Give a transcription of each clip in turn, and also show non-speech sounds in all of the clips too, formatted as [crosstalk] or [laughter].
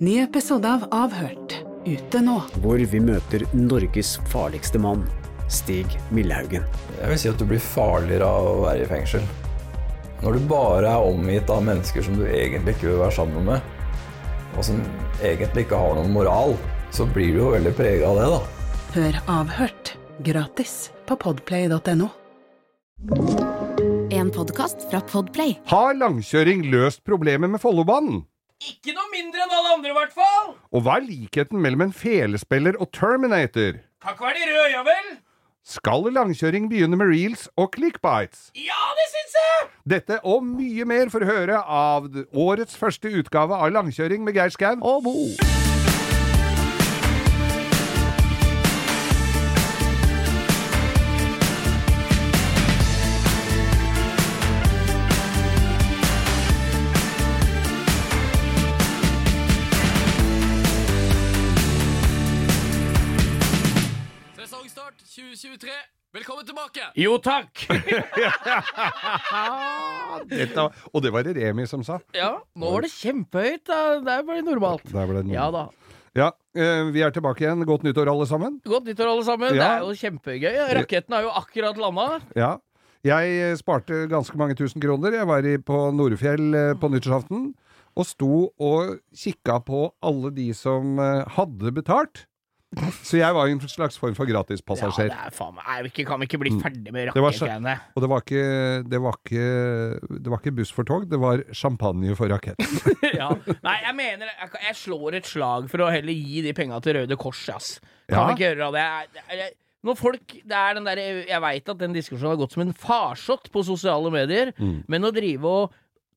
Ny episode av Avhørt ute nå. hvor vi møter Norges farligste mann, Stig Millehaugen. Jeg vil si at du blir farligere av å være i fengsel. Når du bare er omgitt av mennesker som du egentlig ikke vil være sammen med, og som egentlig ikke har noen moral, så blir du jo veldig prega av det, da. Hør Avhørt gratis på podplay.no. En podkast fra Podplay. Har langkjøring løst problemet med Follobanen? Ikke noe mindre enn alle andre, i hvert fall! Og hva er likheten mellom en felespiller og Terminator? Kan ikke være de røde, ja vel? Skal langkjøring begynne med reels og clickbites? Ja, det syns jeg! Dette og mye mer får høre av årets første utgave av Langkjøring med Geir Skau og Bo. Velkommen tilbake! Jo takk! [laughs] Dette, og det var det Remi som sa. Ja, nå var det kjempehøyt. Da. Der ble det normalt. Der ble det noe. Ja da. Ja, eh, vi er tilbake igjen. Godt nyttår, alle sammen. Godt nyttår, alle sammen. Det er jo kjempegøy. Raketten er jo akkurat landa. Ja. Jeg eh, sparte ganske mange tusen kroner. Jeg var på Norefjell eh, på nyttårsaften og sto og kikka på alle de som hadde betalt. Så jeg var en slags form for Ja, gratispassasjer. er faen Nei, Kan vi ikke bli ferdig med Mm. Var så- rakettgreiene? og det var, ikke, det, var ikke, det var ikke buss for tog, det var champagne for rakett. [laughs] ja. Nei, jeg mener jeg, jeg slår et slag for å heller gi de penga til Røde Kors, ass. Kan Ja. vi ikke gjøre det? Jeg, jeg, når folk Det er den der, Jeg veit at den diskusjonen har gått som en farsott på sosiale medier, Mm. men å drive og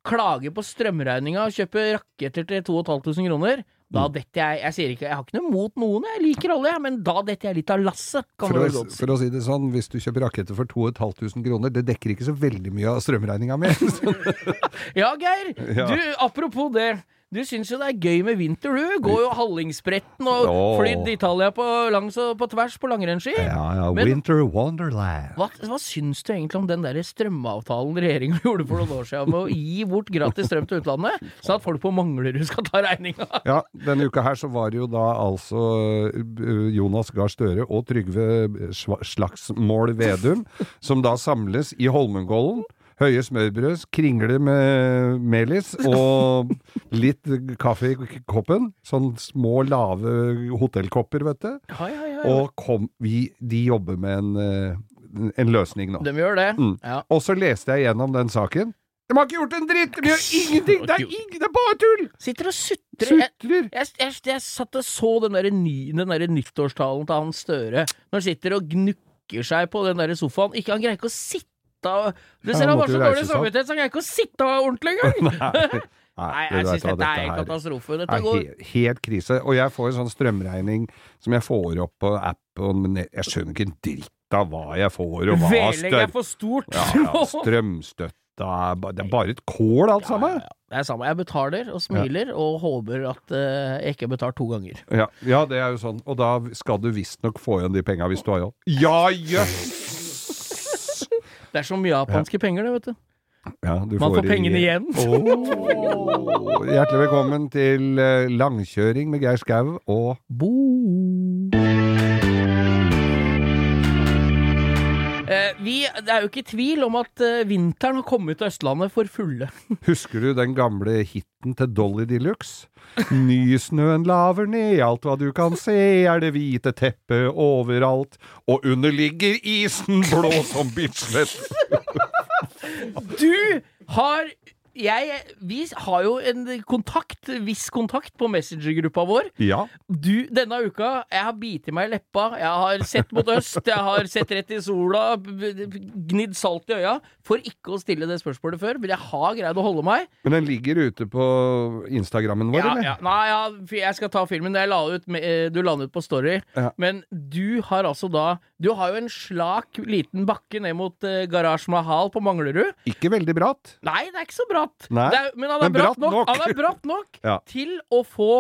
klage på strømregninga og kjøpe raketter til 2500 kroner da Mm. detter jeg Jeg sier ikke Jeg har ikke noe mot noen, jeg liker alle, jeg, men da detter jeg litt av lasset. For si. for å si det sånn, hvis du kjøper raketter for 2500 kroner, det dekker ikke så veldig mye av strømregninga mi. [laughs] Ja, Geir. Ja. Du, apropos det. Du syns jo det er gøy med vinter, du. Går jo Hallingsbretten og oh. flydd Italia på langs og på tvers på langrennsski. ja, ja, Men- Winter Wonderland. Hva, hva syns du egentlig om den der strømavtalen regjeringa [laughs] gjorde for noen år siden med å gi bort gratis strøm til utlandet, sånn at folk på Manglerud skal ta regninga? [laughs] Ja, denne uka her så var det jo da altså uh, Jonas Gahr Støre og Trygve Slagsmål Vedum som da samles i Holmenkollen. Høye smørbrød, kringle med melis og litt kaffe i koppen. Sånn små, lave hotellkopper, vet du. Ja, ja, ja. Og kom, vi, de jobber med en, eh, en løsning nå. De gjør det. Mm. Ja. Og så leste jeg gjennom den saken. De har ikke gjort en dritt! De gjør ingenting! Det er, ing, det er bare tull! Sitter og sutrer. Jeg, Sutrer! jeg, jeg, jeg satt og så den der, ny, den der nyttårstalen til han Støre, når han sitter og gnukker seg på den der sofaen. Ikke, han greier ikke å sitte av Du ser han var så dårlig opp. samvittighet, så han greier ikke å sitte ordentlig [laughs] engang! Nei, Nei, jeg syns dette er en katastrofe. Dette er går helt, helt krise. Og jeg får en sånn strømregning som jeg får opp på appen, men jeg- skjønner ikke en dritt av hva jeg får, og hva Vedlegg er for stort! Ja, ja, strømstøtta er Det er bare et kål, alt sammen. Ja, ja. Det er samme. Jeg betaler og smiler og håper at uh, jeg ikke betaler to ganger. Ja, ja, det er jo sånn. Og da skal du visstnok få igjen de penga hvis du har jobb. Ja, jøss! Det er som japanske penger, det, vet du. Ja, du Man får pengene igjen. Oh. Hjertelig velkommen til eh, langkjøring med Geir Skau og Bo. Vi, det er jo ikke tvil om at eh, vinteren har kommet til Østlandet for fulle. [laughs] Husker du den gamle hiten til Dolly de Luxe? Nysnøen laver ned, alt hva du kan se er det hvite teppet overalt, og under ligger isen blå som Bislett. Du har jeg, Vi har jo en kontakt, viss kontakt på messengergruppa vår. Ja, Du, denne uka, jeg har bitt meg i leppa, jeg har sett mot øst, jeg har sett rett i sola, gnidd salt i øya, for ikke å stille det spørsmålet før, men jeg har greid å holde meg. men den ligger ute på Instagrammen vår, Ja, eller? ja, nei, ja, jeg skal ta filmen. Jeg la ut, med- eh, du la den ut på Story, men du har altså da Du har jo en slak liten bakke ned mot uh, Garasje Mahal på Manglerud. Ikke veldig bratt. Nei, det er ikke så bratt. Nei, er, men han er men bratt, bratt nok, nok. Han er bratt nok [laughs] Ja. til å få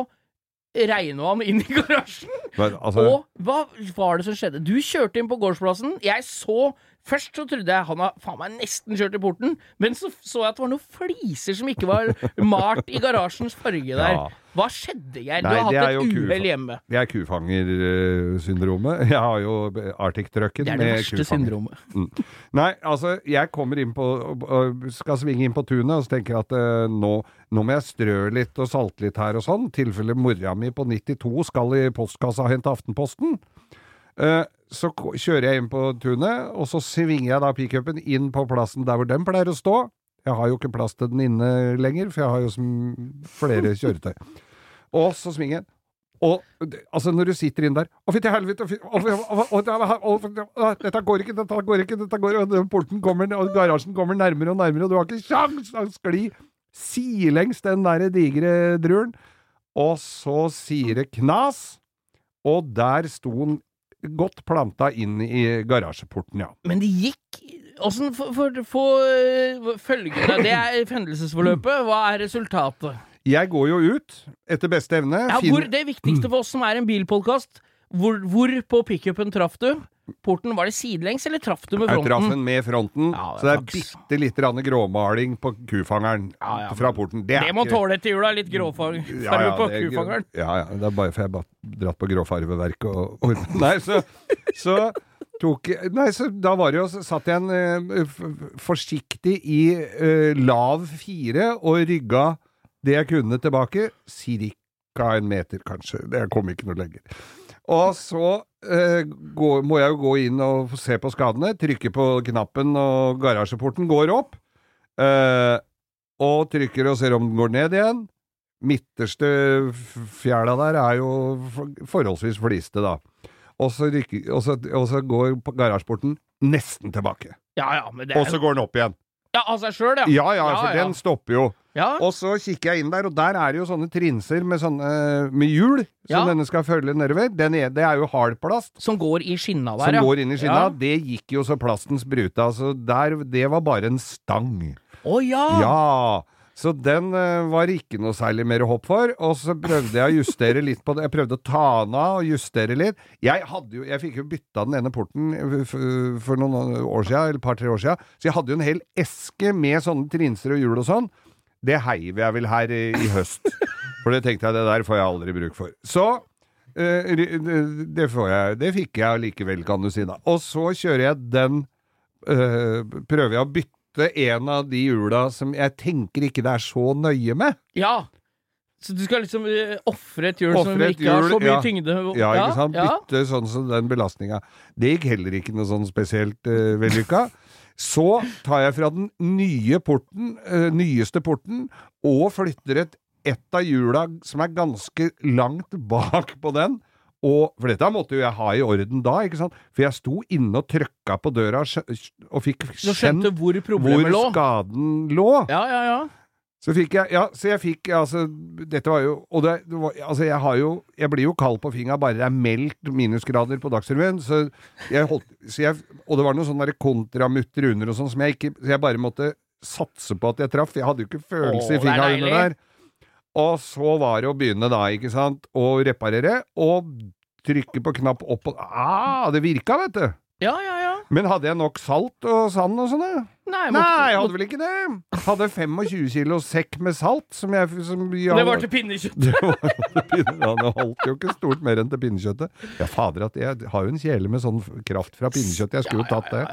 regnvann inn i garasjen. Men, altså, Og hva var det som skjedde? Du kjørte inn på gårdsplassen. Jeg så Først så trodde jeg han har faen meg nesten kjørt i porten, men så så jeg at det var noen fliser som ikke var malt i garasjens farge der. Ja. Hva skjedde, Geir? Du har hatt et uhell hjemme. Det er kufangersyndromet. Jeg har jo Arctic-trucken Det er det verste kufanger. syndromet. Nei, altså, jeg kommer inn på Skal svinge inn på tunet, og så tenker jeg at uh, nå, nå må jeg strø litt og salte litt her og sånn. Tilfelle mora mi på 92 skal i postkassa og hente Aftenposten. Eh, så kjører jeg inn på tunet, og så svinger jeg da pickupen inn på plassen der hvor den pleier å stå. Jeg har jo ikke plass til den inne lenger, for jeg har jo som flere kjøretøy. Og så svinger jeg. Og altså, når du sitter inn der Å, fy- til helvete! Dette går ikke, dette går ikke, dette går Og porten kommer, og garasjen kommer nærmere og nærmere, og du har ikke sjans Han sklir skli sidelengs den der digre druren. Og så sier det knas, og der sto den godt planta inn i garasjeporten, ja. Men det gikk Åssen for, følge deg? Det er [laughs] hendelsesforløpet. Hva er resultatet? Jeg går jo ut etter beste evne. Ja, hvor, det viktigste for oss som er en bilpodkast, hvor, hvor på pickupen traff du? Porten, Var det sidelengs, eller traff du med fronten? Jeg traff den med fronten, Ja, det så det er bitte lite grann gråmaling på kufangeren Ja, ja, fra porten. Det, Det må ikke- tåle til jula. Litt gråfarge på det er- kufangeren. Ja, ja. Det er bare for jeg har dratt på gråfarveverket og og [laughs] Nei, så, så tok Nei, så da var det jo satt jeg en uh, forsiktig i uh, lav fire og rygga det jeg kunne tilbake. Cirka en meter, kanskje. Det kom ikke noe lenger. Og så eh, går, må jeg jo gå inn og se på skadene, trykke på knappen, og garasjeporten går opp. Eh, og trykker og ser om den går ned igjen. Midterste fjæla der er jo forholdsvis fliste, da. Og så, rykker, og så, og så går garasjeporten nesten tilbake. Ja, ja, men det Og så går den opp igjen. Ja, av seg sjøl, ja. Ja ja, for den stopper jo. Ja. Og så kikker jeg inn der, og der er det jo sånne trinser med sånne med hjul som Ja. denne skal følge nedover. Den er, det er jo hardplast. Som går i skinna der, Som ja. går inn i skinna. Det gikk jo så plasten spruta. Så der, det var bare en stang. Å ja. Ja! Så den uh, var ikke noe særlig mer hopp for. Og så prøvde jeg å justere litt på det. Jeg prøvde å ta den av og justere litt. Jeg, jo, jeg fikk jo bytta den ene porten eh, for noen år siden, eller et par-tre år siden. Så jeg hadde jo en hel eske med sånne trinser og hjul og sånn. Det heiv jeg vel her i, i høst. For det tenkte jeg, det der får jeg aldri bruk for. Så eh, det- jeg, det fikk jeg allikevel, kan du si da. Og så kjører jeg den eh, Prøver jeg å bytte en av de hjula som jeg tenker ikke det er så nøye med. Ja. Så du skal liksom uh, ofre et hjul som ikke har så mye ja. tyngde? Ja, ikke sant? Ja. Bytte sånn som den belastninga. Det gikk heller ikke noe sånn spesielt uh, vellykka. Så tar jeg fra den nye porten, øh, nyeste porten, og flytter et, et av hjula som er ganske langt bak på den. Og, for dette måtte jo jeg ha i orden da, ikke sant? For jeg sto inne og trykka på døra og fikk kjent hvor hvor skaden lå. Ja, ja, ja. Så fikk jeg, ja, så jeg fikk, altså, dette var jo, og det, det var, altså jeg har jo, jeg blir jo kald på fingra bare det er meldt minusgrader på Dagsrevyen, så jeg holdt, så jeg, og det var noen sånne kontramutter under og sånn, som jeg ikke, så jeg bare måtte satse på at jeg traff, jeg hadde jo ikke følelse Åh, i fingra under der. Og så var det å begynne da, ikke sant, å reparere, og trykke på knapp opp og, ah, det virka, vet du. Ja, ja, ja. Men hadde jeg nok salt og sand og sånn, da? Nei, Nei, jeg hadde vel ikke det. Hadde 25 kilo sekk med salt, som jeg som, jeg [laughs] Det var til pinnekjøtt. Det var til pinne- ja, det holdt jo ikke stort mer enn til pinnekjøttet. Ja, fader, at jeg har jo en kjele med sånn kraft fra pinnekjøttet. Jeg skulle jo tatt det.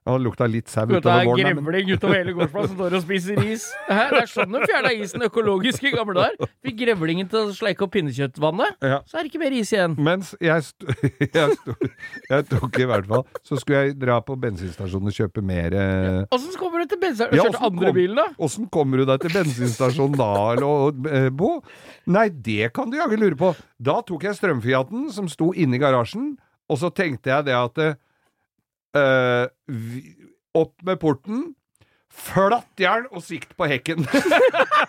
Det hadde lukta litt sau utover er Det er grevling utover hele gårdsplassen står og spiser is. Hæ? Det er sånn de fjerna isen økologisk i gamle dager. Fikk grevlingen til å sleike opp pinnekjøttvannet, Ja. så er det ikke mer is igjen. Mens jeg, sto, [laughs] jeg, sto, jeg tok i hvert fall Så skulle jeg dra på bensinstasjonen og kjøpe mer eh, Åssen kommer du til bensinstasjonen? Ja, Kjørte andre kom- bilen, da? Åssen kommer du deg til bensinstasjonen da, eller, eh, Bo? Nei, det kan du jaggu lure på. Da tok jeg strømfiaten som sto inne i garasjen, og så tenkte jeg det at eh, vi, Opp med porten, flatt jern og sikt på hekken.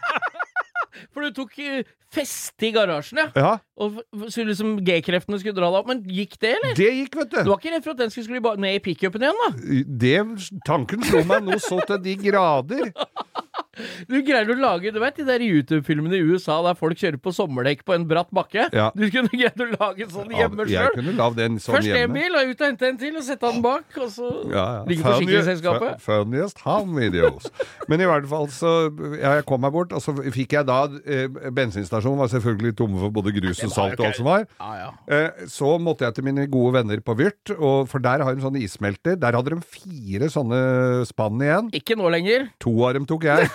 [laughs] For du tok eh, feste i garasjen, ja. ja, Og så liksom G-kreftene skulle dra deg opp. Men gikk det, eller? det gikk, vet Du du. var ikke redd for at den skulle skli ned i pickupen igjen, da? Det, tanken slo meg nå så til de grader. [laughs] Du greier å lage Du vet de der YouTube-filmene i USA der folk kjører på sommerdekk på en bratt bakke? Ja. Du kunne greid å lage sånn hjemme sjøl. en sånn Først en bil, og ut og hente en til, og sette den bak, og så Ja, ja. ligge forsikringsselskapet. Funniest home videos. Men i hvert fall så ja, Jeg kom meg bort, og så fikk jeg da eh, Bensinstasjonen var selvfølgelig tomme for både grus og salt og alt som var. Eh, så måtte jeg til mine gode venner på Vyrt, og, for der har de sånne issmelter. Der hadde de fire sånne spann igjen. Ikke nå lenger. To av dem tok jeg.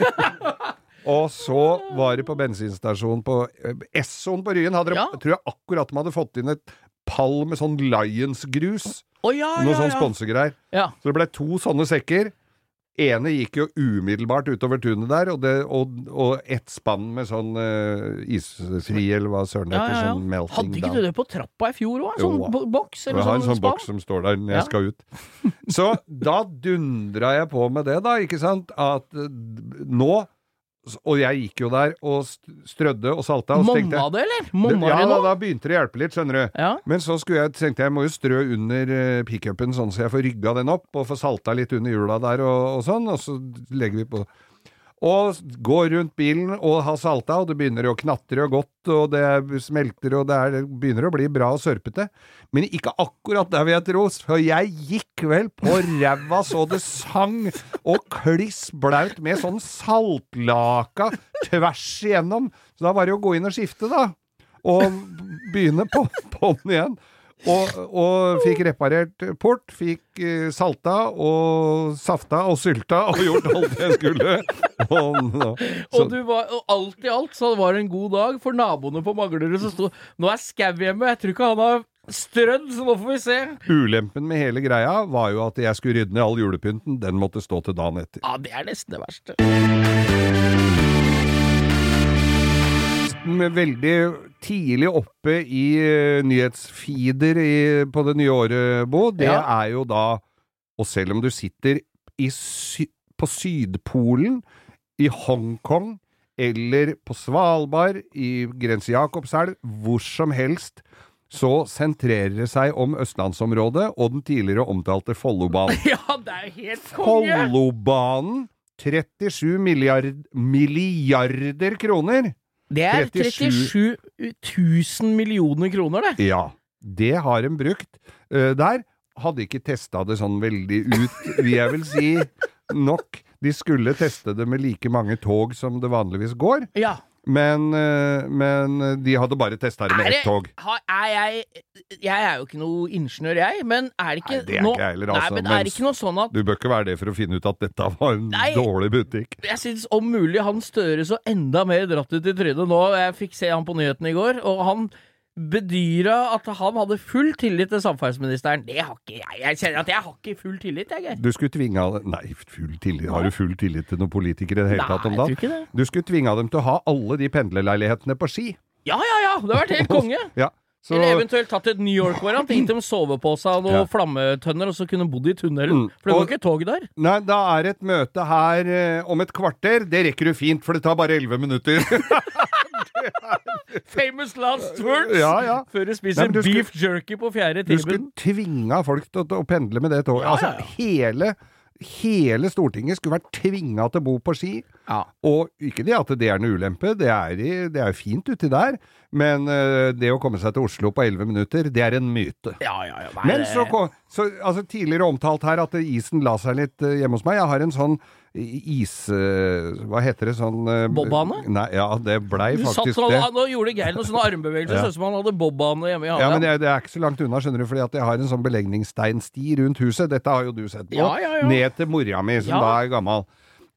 [laughs] og så var det på bensinstasjonen på eh, Essoen på Ryen. Hadde de, Ja. tror jeg akkurat de hadde fått inn et pall med sånn Lions-grus. Oh, ja, Noe ja, sånn sponsegreier. ja. Så det ble to sånne sekker. Ene gikk jo umiddelbart utover tunet der, og, det, og, og ett spann med sånn uh, isfri, eller hva søren det Ja, heter. ja, ja. Sånn melting Hadde ikke du det på trappa i fjor òg? En Sånn jo, boks? boks? Jeg har en sånn sånn boks som står der når jeg skal ut. [laughs] Så da dundra jeg på med det, da, ikke sant, at eh, nå Og jeg gikk jo der og strødde og salta. Og Momma det, eller? Momma ja, da, da begynte det å hjelpe litt, skjønner du. Ja. Men så jeg, tenkte jeg jeg må jo strø under uh, pickupen sånn så jeg får rygga den opp, og får salta litt under hjula der og, og sånn, og så legger vi på. Og går rundt bilen og har salta, og det begynner å knatre og godt, og det smelter, og det, er, det begynner å bli bra og sørpete. Men ikke akkurat der vil jeg tro, for jeg gikk vel på ræva så det sang, og kliss blaut med sånn saltlaka tvers igjennom. Så da var det jo å gå inn og skifte, da. Og begynne på, på den igjen. Og, og fikk reparert port, fikk eh, salta og safta og sylta og gjort alt jeg skulle. Og, Og, du var, og alt i alt så var det en god dag for naboene på Manglerud som sto Nå er Skau hjemme, jeg tror ikke han har strødd, så nå får vi se. ulempen med hele greia var jo at jeg skulle rydde ned all julepynten. Den måtte stå til dagen etter. Ja, det er nesten det verste. Veldig tidlig oppe i eh, nyhetsfeeder i, på det nye året, Bo, det Ja. er jo da Og selv om du sitter i sy på Sydpolen, i Hongkong eller på Svalbard, i Grense Jakobselv, hvor som helst, så sentrerer det seg om østlandsområdet og den tidligere omtalte Follobanen. [laughs] Ja, det er helt konge! Follobanen 37 milliard, milliarder kroner. Det er 37 37 000 millioner kroner, det. Ja, det har de brukt uh, der. Hadde ikke testa det sånn veldig ut, vil jeg vel si, nok. De skulle teste det med like mange tog som det vanligvis går, Ja. Men, eh, men de hadde bare testa det med ett tog. er jeg Jeg er jo ikke noe ingeniør, jeg, men er det ikke Nei, det er nå, ikke heller, altså, Nei, men er det ikke noe sånn at Du bør ikke være det for å finne ut at dette var en Nei. dårlig butikk. Jeg syns om mulig han Støre så enda mer dratt ut i trynet nå. Jeg fikk se han på nyhetene i går, og han bedyra at han hadde full tillit til samferdselsministeren. Det har ikke jeg. Jeg kjenner at jeg har ikke full tillit, jeg, Geir. Du skulle tvinga Nei, full tillit. har du full tillit til noen politikere i det hele Nei, tatt om jeg dagen? tror ikke det. Du skulle tvinga dem til å ha alle de pendlerleilighetene på Ski. Ja, ja, ja! Det hadde vært helt konge. [laughs] Ja, så, Eller eventuelt tatt et New York-variant. Gitt dem sovepose og noen Ja. flammetønner, og så kunne bodd i tunnelen. Mm. For det går Og- ikke tog der. Nei, da er et møte her eh, om et kvarter. Det rekker du fint, for det tar bare elleve minutter. [laughs] Famous last words! Ja, ja. Før du spiser Nei, du skulle- beef jerky på fjerde timen. Du skulle tvinga folk til å, pendle med det toget. Altså, hele, hele Stortinget skulle vært tvinga til å bo på Ski. Ja. Og ikke det at det er noe ulempe, det er, i- det er fint uti der. Men uh, det å komme seg til Oslo på elleve minutter, det er en myte. Ja, ja, ja. Men så, så altså, Tidligere omtalt her at isen la seg litt uh, hjemme hos meg. Jeg har en sånn is... Uh, hva heter det sånn Bobbane? Nei, ja, det blei Du satt faktisk sånn, det. Nå gjorde Geir noen sånne armbevegelser, sånn [laughs] som han hadde bobbane hjemme i Ja, men det, det er ikke så langt unna, skjønner du, fordi at jeg har en sånn belegningssteinsti rundt huset. Dette har jo du sett på. Ned til mora mi, som da er gammel.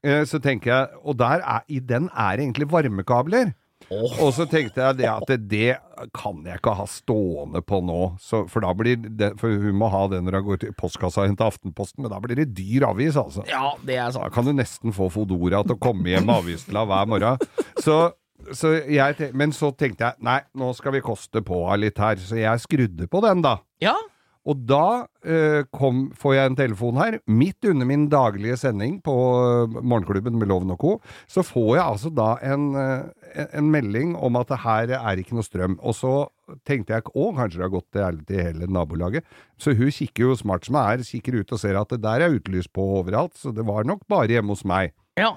Eh, Så tenker jeg, og der er, i den er det egentlig varmekabler. Og så tenkte jeg det at det, kan jeg ikke ha stående på nå, så, for da blir det, for hun må ha det når hun går til postkassa og henter Aftenposten, men da blir det dyr avis, altså. Ja, det er Da kan du nesten få Fodora til å komme hjem med avgiftsla hver morgen. Så, så jeg, men så tenkte jeg nei, nå skal vi koste på litt her, så jeg skrudde på den, da. Ja, Og da eh, kom, får jeg en telefon her, midt under min daglige sending på eh, Morgenklubben med Loven og Co., så får jeg altså da en, eh, en melding om at det her er ikke noe strøm. Og så tenkte jeg å, kanskje det har gått til, hele nabolaget. Så hun kikker jo smart som jeg er, kikker ut og ser at det der er utlyst på overalt, så det var nok bare hjemme hos meg. ja.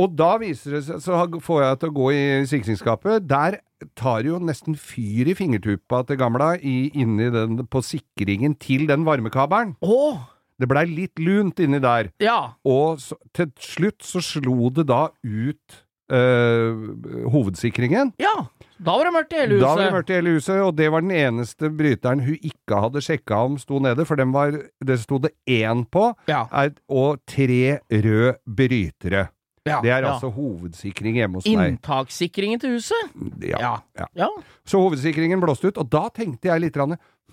Og da viser det seg, så får jeg til å gå i sikringsskapet. Der tar jo nesten fyr i fingertuppa til gamla i, inni den, på sikringen til den varmekabelen. Oh. Det blei litt lunt inni der. Ja. Og så, til slutt så slo det da ut øh, hovedsikringen. Ja. Da var det mørkt i hele huset. Da var det mørkt i hele huset, og det var den eneste bryteren hun ikke hadde sjekka om sto nede, for den var, det sto det én på, Ja. og tre røde brytere. Ja, Det er ja. altså hovedsikring hjemme hos meg. Inntakssikringen til huset? Ja. Ja. Så hovedsikringen blåste ut, og da tenkte jeg litt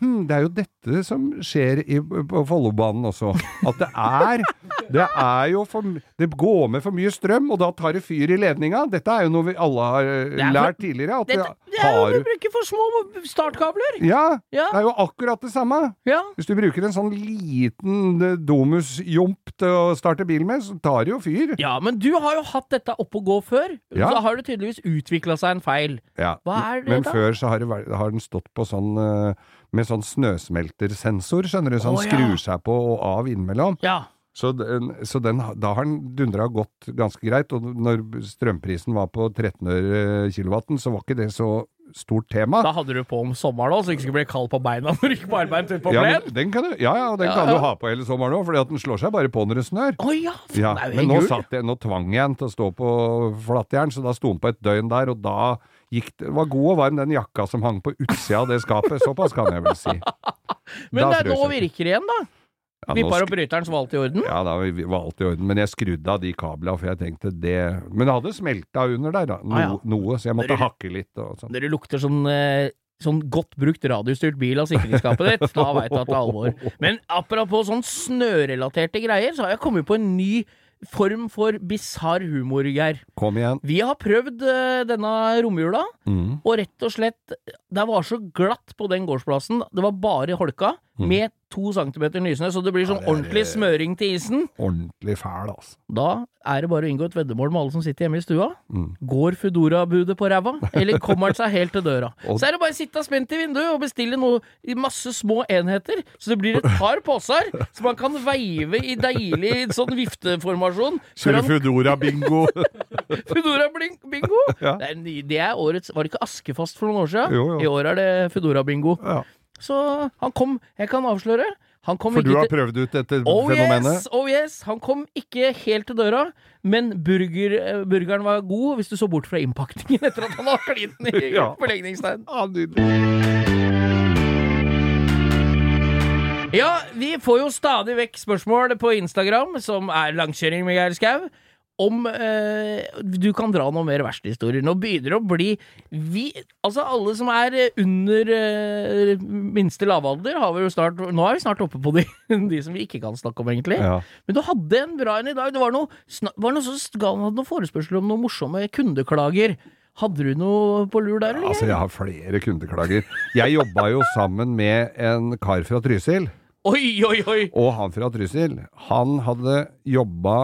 hm, det er jo dette som skjer i, på Follobanen også. At det er Det er jo for Det går med for mye strøm, og da tar det fyr i ledninga. Dette er jo noe vi alle har eh, for- lært tidligere. At Det, det er jo du bruker for små startkabler. Ja, Ja. det er jo akkurat det samme. Ja. Hvis du bruker en sånn liten eh, domusjomp til å starte bil med, så tar det jo fyr. ja, men du har jo hatt dette opp og gå før. Ja. Så har det tydeligvis utvikla seg en feil. Ja. Hva er det Men da? før så har, det, har den stått på sånn eh, med sånn snøsmeltersensor, skjønner du, så han oh, ja. skrur seg på og av innimellom. Ja. Så, den, så den, da har den dundra gått ganske greit, og når strømprisen var på 13 øre kilowatten, så var ikke det så stort tema. Da hadde du på om sommeren òg, så du ikke skulle bli kald på beina når du gikk på arbeid ute på ja, plen. men den kan du, ja, ja, den Ja, kan ja. du ha på hele sommeren òg, for den slår seg bare på når det snør. Å ja, Ja, men nå, satt jeg, nå tvang jeg den til å stå på flatjern, så da sto den på et døgn der, og da gikk det var god og varm den jakka som hang på utsida av det skapet. Såpass kan jeg vel si. [laughs] Men det, er- nå virker det igjen, da. Ja, nå Vipper opp bryteren, så var alt i orden. Ja, da var alt i orden, men jeg skrudde av de kablene, for jeg tenkte det Men det hadde smelta under der, da. No, Ah, ja. Noe, så jeg måtte Dere- hakke litt og sånn. Dere lukter sånn eh, Sånn godt brukt radiostyrt bil av sikringsskapet ditt. Da veit du at det er alvor. Men apropos sånn snørelaterte greier, så har jeg kommet på en ny form for bisarr humor, Geir. Kom igjen. Vi har prøvd uh, denne romjula, Mm. og rett og slett Det var så glatt på den gårdsplassen. Det var bare holka, med to centimeter nysnø, så det blir sånn. Ja, det ordentlig smøring til isen. Ordentlig fæl, altså. Da er det bare å inngå et veddemål med alle som sitter hjemme i stua. Mm. Går Foodora-budet på ræva, eller kommer han seg helt til døra? [laughs] Og- Så er det bare å sitte spent i vinduet og bestille noe i masse små enheter, så det blir et [laughs] par poser, som man kan veive i deilig sånn vifteformasjon. Kjøre Foodora-bingo! [laughs] Foodora-bingo! Ja. Det, det er årets Var det ikke Askefast for noen år siden? Jo, jo. I år er det Foodora-bingo. ja. Så han kom Jeg kan avsløre. Han kom For du har prøvd ut dette Oh fenomenet? yes, oh yes! Han kom ikke helt til døra, men burger, eh, burgeren var god hvis du så bort fra innpakningen etter at han har klint den i [laughs] Ja. forlegningstegn. Ja. Ja, vi får jo stadig vekk spørsmål på Instagram, som er langkjøring med Geir Skau, om eh, du kan dra noen mer verkstedhistorier. Nå begynner det å bli vi, Altså, alle som er eh, under eh, minste lavalder, har vi jo snart Nå er vi snart oppe på de, [laughs] de som vi ikke kan snakke om, egentlig. Ja. Men du hadde en bra en i dag. Det var noe, var noe ga hadde noen forespørsler om noen morsomme kundeklager. Hadde du noe på lur der, eller? Altså, jeg har flere kundeklager. Jeg jobba jo sammen med en kar fra Trysil. Oi, oi, oi! Og han fra Trysil, han hadde jobba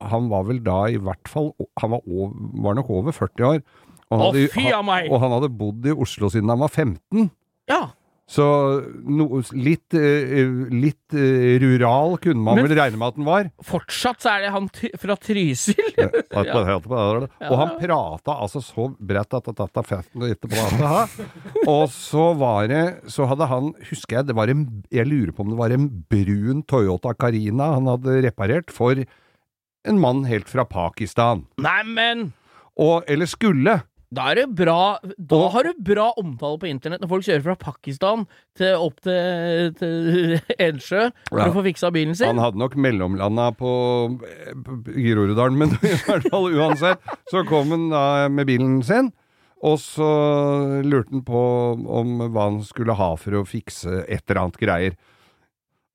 Han var vel da i hvert fall Han var, over, var nok over 40 år. Og han Å, hadde- fy av meg! Og han hadde bodd i Oslo siden han var 15. Ja. Så no, litt, eh, litt eh, rural kunne man Men- vel regne med at han var. Fortsatt så er det han fra Trysil. [laughs] Og han prata altså så bredt at dette festen ikke prata. Og så var det Så hadde han, husker jeg, det var en Jeg lurer på om det var en brun Toyota Carina han hadde reparert for en mann helt fra Pakistan. Neimen! Og Eller skulle. Da er bra Da Og- har du bra omtale på internett når folk kjører fra Pakistan til opp til, til [laughs] Ensjø for Ja. å få fiksa bilen sin. Han hadde nok mellomlanda på, på Groruddalen, men [laughs] i hvert fall uansett, så kom han da med bilen sin. Og så lurte han på om hva han skulle ha for å fikse et eller annet greier.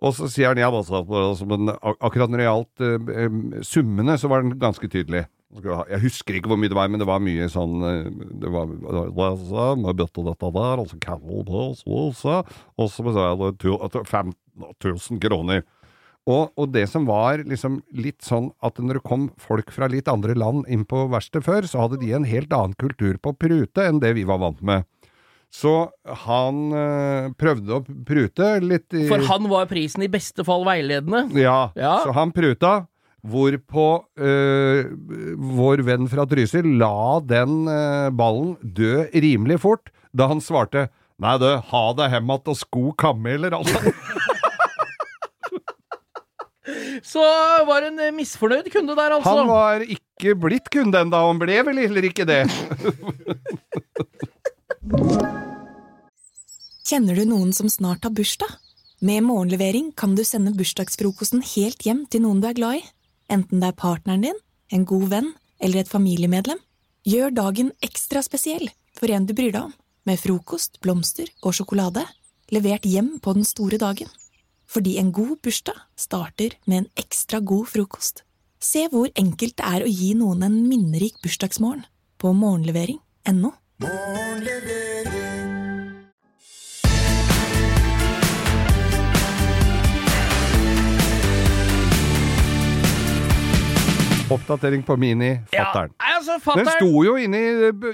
Og så sier han ja, altså, altså, men akkurat når det gjaldt eh, summene, så var den ganske tydelig. Jeg husker ikke hvor mye det var, men det var mye sånn eh, Det var altså, med bøtte dette der, og så Carol betalte jeg to- at det var 5000 kroner. Og, og det som var liksom litt sånn at når det kom folk fra litt andre land inn på verkstedet før, så hadde de en helt annen kultur på prute enn det vi var vant med. Så han øh, prøvde å prute litt i For han var prisen i beste fall veiledende. Ja, Ja. så han pruta. Hvorpå øh, vår venn fra Trysil la den øh, ballen dø rimelig fort, da han svarte Nei, du, ha det hjem att og sko kameler, altså. [laughs] Så var en misfornøyd kunde der, altså. Han var ikke blitt kunde ennå, han ble vel heller ikke det. [laughs] Kjenner du noen som snart har bursdag? Med morgenlevering kan du sende bursdagsfrokosten helt hjem til noen du er glad i. Enten det er partneren din, en god venn eller et familiemedlem. Gjør dagen ekstra spesiell for en du bryr deg om, med frokost, blomster og sjokolade. Levert hjem på den store dagen. Fordi en god bursdag starter med en ekstra god frokost. Se hvor enkelt det er å gi noen en minnerik bursdagsmorgen på morgenlevering.no. Oppdatering på Mini, Ja, altså, Den sto jo inne,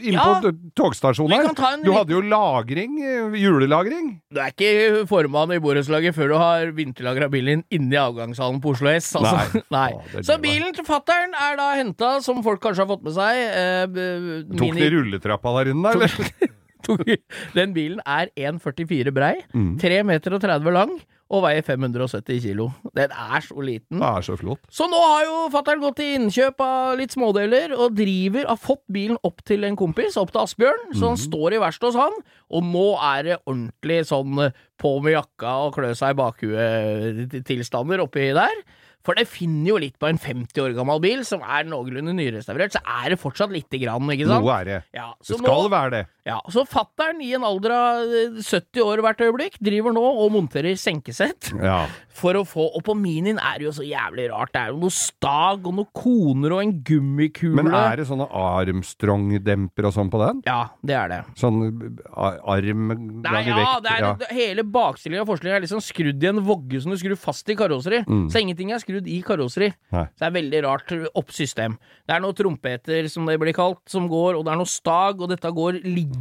inne Ja. på togstasjonen her. en Du hadde jo lagring, eh, julelagring. Du er ikke formann i borettslaget før du har vinterlagra bilen inni avgangshallen på Oslo S. Altså. Nei. [laughs] Nei. Å, Så bilen til fattern er da henta, som folk kanskje har fått med seg. Eh, b- Tok mini- de rulletrappa der inne, eller? [laughs] Den bilen er 1,44 brei, Mm. 3 meter lang og veier 570 kilo. Den er så liten. Det er så flott. Så nå har jo fatter'n gått til innkjøp av litt smådeler, og driver, har fått bilen opp til en kompis, opp til Asbjørn, så han Mhm. står i verkstedet hos han, og nå er det ordentlig sånn eh, på med jakka og klø seg i bakhuet-tilstander oppi der. For det finner jo litt på en 50 år gammel bil, som er noenlunde nyrestaurert, så er det fortsatt lite grann, ikke sant? Noe er det. Ja, Det skal nå, være det. Ja, så fattern i en alder av eh, 70 år hvert øyeblikk driver nå og monterer senkesett Ja. for å få Og på Minien er det jo så jævlig rart. Det er jo noe stag og noen koner og en gummikule. Men er det sånne Armstrong-demper og sånn på den? Ja, det er det. Sånn arm Nei, ja, vekt? det er, ja. det- hele bakstillinga og forskninga er liksom skrudd i en vogge som du skrur fast i karosseri. Mm. Så ingenting er skrudd i karosseri. Nei. Så det er veldig rart oppsystem. Det er noen trompeter, som det blir kalt, som går, og det er noe stag, og dette går liggende.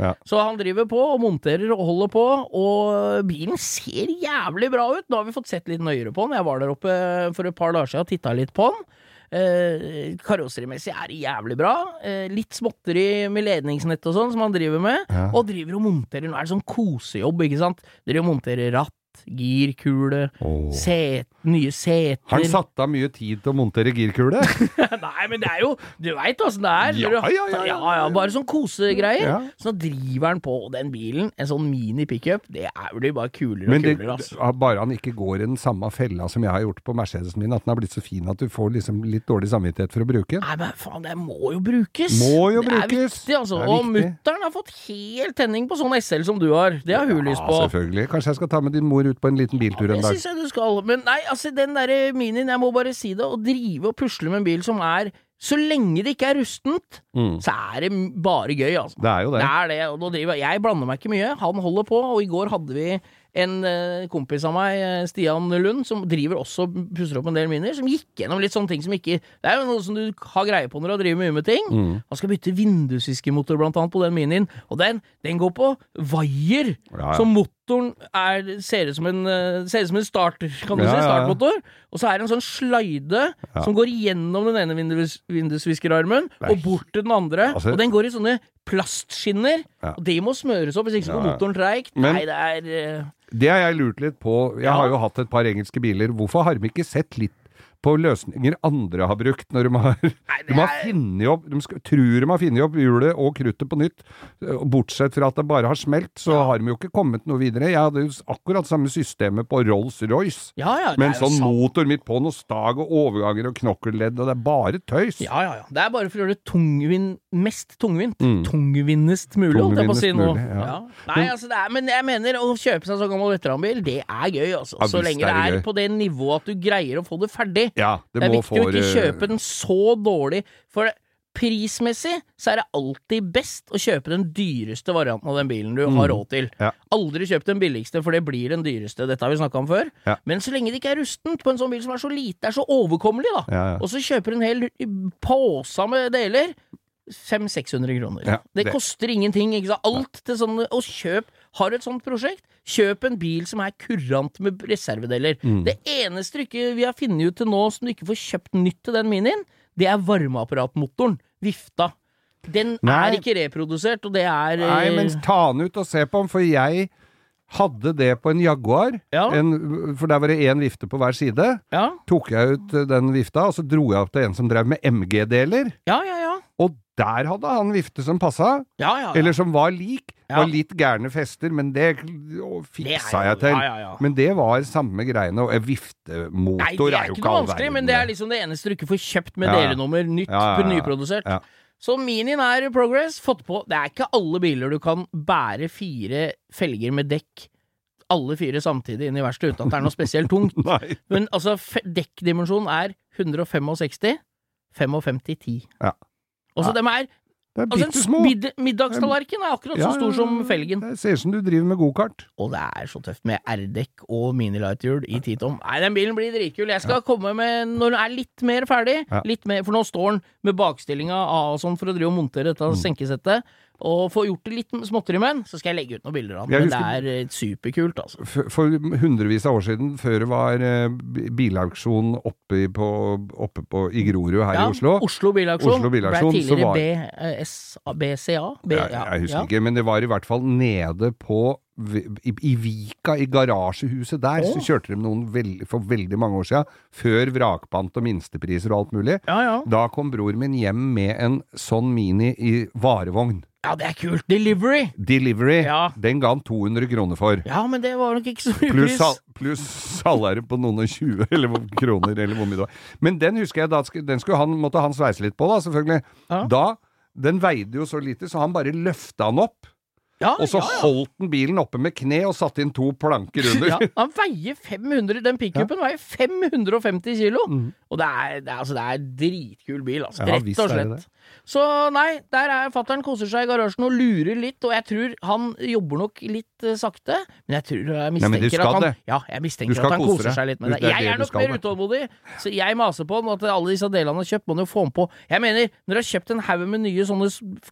Ja. Så han driver på og monterer og holder på, og bilen ser jævlig bra ut. Nå har vi fått sett litt nøyere på den. Jeg var der oppe for et par dager siden og titta litt på den. Eh, Karosserimessig er det jævlig bra. Eh, litt småtteri med ledningsnett og sånn som han driver med. Ja. Og driver og monterer. Nå er det sånn kosejobb, ikke sant. Driver og monterer ratt, girkule, oh. set, nye seter. Har han satt av mye tid til å montere girkule? [laughs] Nei, men det er jo Du veit åssen det er. Ja, ja, ja, ja. Bare sånn kosegreier. Så driver han på, den bilen, en sånn mini pickup, det blir bare kulere og Men det, kulere, altså. bare han ikke går i den samme fella som jeg har gjort på Mercedesen min, at den har blitt så fin at du får liksom litt dårlig samvittighet for å bruke den. Nei, men faen, det må jo brukes! Må jo det er viktig, altså. Er Og mutter'n har fått helt tenning på sånn SL som du har. Det har hun lyst på. Selvfølgelig. Kanskje jeg skal ta med din mor ut på en liten biltur en Det dag. syns jeg du skal. Men nei, altså, den derre minien, jeg må bare si det, å drive og pusle med en bil som er Så lenge det ikke er rustent, Mm. så er det bare gøy, altså. Det er jo det. Det er det, og nå driver jeg blander meg ikke mye. Han holder på, og i går hadde vi en eh, kompis av meg, eh, Stian Lund, som driver også pusser opp en del miner, som gikk gjennom litt sånne ting som ikke Det er jo noe som du har greie på når du driver mye med ting. Mm. Han skal bytte vindusviskemotor blant annet på den minien, og den, den går på vaier. Ja, ja. Så motoren er, ser ut som en, eh, ser ut som en starter, kan du Ja, si, ja, ja. startmotor. Og så er det en sånn sløyde som går gjennom den ene vindus, vindusviskerarmen og bort til den andre. Altså- og den går i sånne plastskinner. Ja. Og de må smøres opp, hvis ikke så går Ja, ja. motoren treigt. Nei, det er uh... Det har jeg lurt litt på. Jeg Ja. har jo hatt et par engelske biler. Hvorfor har de ikke sett litt på løsninger andre har brukt når de har, det [laughs] de har er- funnet opp De skal, tror de har funnet opp hjulet og kruttet på nytt. Bortsett fra at det bare har smelt, så har de jo ikke kommet noe videre. Jeg hadde jo akkurat samme systemet på Rolls-Royce. Ja, ja. Med en er sånn sant. motor midt på, noe stag og overganger og knokkelledd, og det er bare tøys. Ja, ja, ja. Det er bare for å gjøre det tungvin, mest tungvint. Mm. Tungvinnest mulig, holdt jeg på å si nå. Ja. Nei, altså det er, men jeg mener, å kjøpe seg en sånn gammel veteranbil, det er gøy, altså. Ja, så lenge lenge er det det er på det nivået at du greier å få det ferdig. Ja, det, Det er må viktig å ikke eh, kjøpe den så dårlig, for prismessig så er det alltid best å kjøpe den dyreste varianten av den bilen du har råd til. Mm. Ja. Aldri kjøp den billigste, for det blir den dyreste. Dette har vi snakka om før. Ja. Men så lenge det ikke er rustent på en sånn bil som er så lite, er så overkommelig, da, Ja, og så kjøper du en hel pose med deler 500-600 kroner. Ja, det, det- koster ingenting. Ikke sant? Alt til sånn Og kjøp Har du et sånt prosjekt, kjøp en bil som er kurant med reservedeler. Mm. Det eneste ikke vi har funnet ut til nå som du ikke får kjøpt nytt til den minien, det er varmeapparatmotoren. Vifta. Den Nei. er ikke reprodusert, og det er eh, Nei, men ta den ut og se på den, for jeg hadde det på en Jaguar, Ja. en, for der var det én vifte på hver side. ja, Tok jeg ut eh, den vifta, og så dro jeg opp til en som drev med MG-deler, ja, ja, ja. og der hadde han vifte som passa, ja, ja, ja. eller som var lik. Ja. Var litt gærne fester, men det å, Det fiksa jo- jeg til. ja, ja. Men det var samme greiene, og viftemotor Nei, det er jo ikke all verden, men det er liksom det eneste du ikke får kjøpt med ja. delenummer nytt, nyprodusert. Så Minien er progress. Fått på Det er ikke alle biler du kan bære fire felger med dekk, alle fire samtidig, inn i verkstedet uten at det er noe spesielt [laughs] tungt. Men altså, dekkdimensjonen er 165, 55, 10. Ja. Og så Ja. dem er Det er Altså, bitte små. mid middagstallerken er akkurat så stor som felgen. Det ser ut som du driver med gokart. Og det er så tøft med R-dekk og minilighthjul i titom. Nei, den bilen blir dritkul. Jeg skal komme med når den er litt mer ferdig. Ja. Litt mer, for nå står den med bakstillinga av og sånn for å drive og montere dette Mm. senkesettet. Og få gjort det litt småtteri med den, så skal jeg legge ut noen bilder av den. Men det er eh, superkult, altså. For, for hundrevis av år siden, før det var eh, bilauksjon oppe, på, oppe på, i Grorud her Ja, i Oslo Oslo Bilauksjon. Oslo Bilauksjon, Ble tidligere var- BSA? BCA. B, jeg, ja, jeg husker ja. ikke, men det var i hvert fall nede på i, I Vika, i garasjehuset der, så kjørte de noen veld, for veldig mange år siden. Før vrakpant og minstepriser og alt mulig. Ja, ja. Da kom bror min hjem med en sånn Mini i varevogn. Ja, det er kult. Delivery. Delivery. Ja. Den ga han 200 kroner for. Ja, men det var nok ikke så mye pris. pluss salæret på noen og tjue [laughs] eller kroner, eller hvor mye det var. Men den husker jeg, da, den skulle han, måtte han sveise litt på, da, selvfølgelig. Ja. Da, Den veide jo så lite, så han bare løfta den opp. Ja, Og så ja, ja. holdt den bilen oppe med kne og satte inn to planker under. Han veier 500 Den pickupen veier 550 kilo! Og det er, det, er, altså, det er dritkul bil, altså. Mm. Rett og slett. Så nei, der er fatter'n koser seg i garasjen og lurer litt, og jeg tror han jobber nok litt uh, sakte, men jeg tror jeg mistenker nei, at han det. Ja, jeg mistenker at han koser deg. seg litt med det. det er Jeg er nok mer utålmodig, så jeg maser på han at alle disse delene han har kjøpt, må han jo få den på. Jeg mener, når du har kjøpt en haug med nye sånne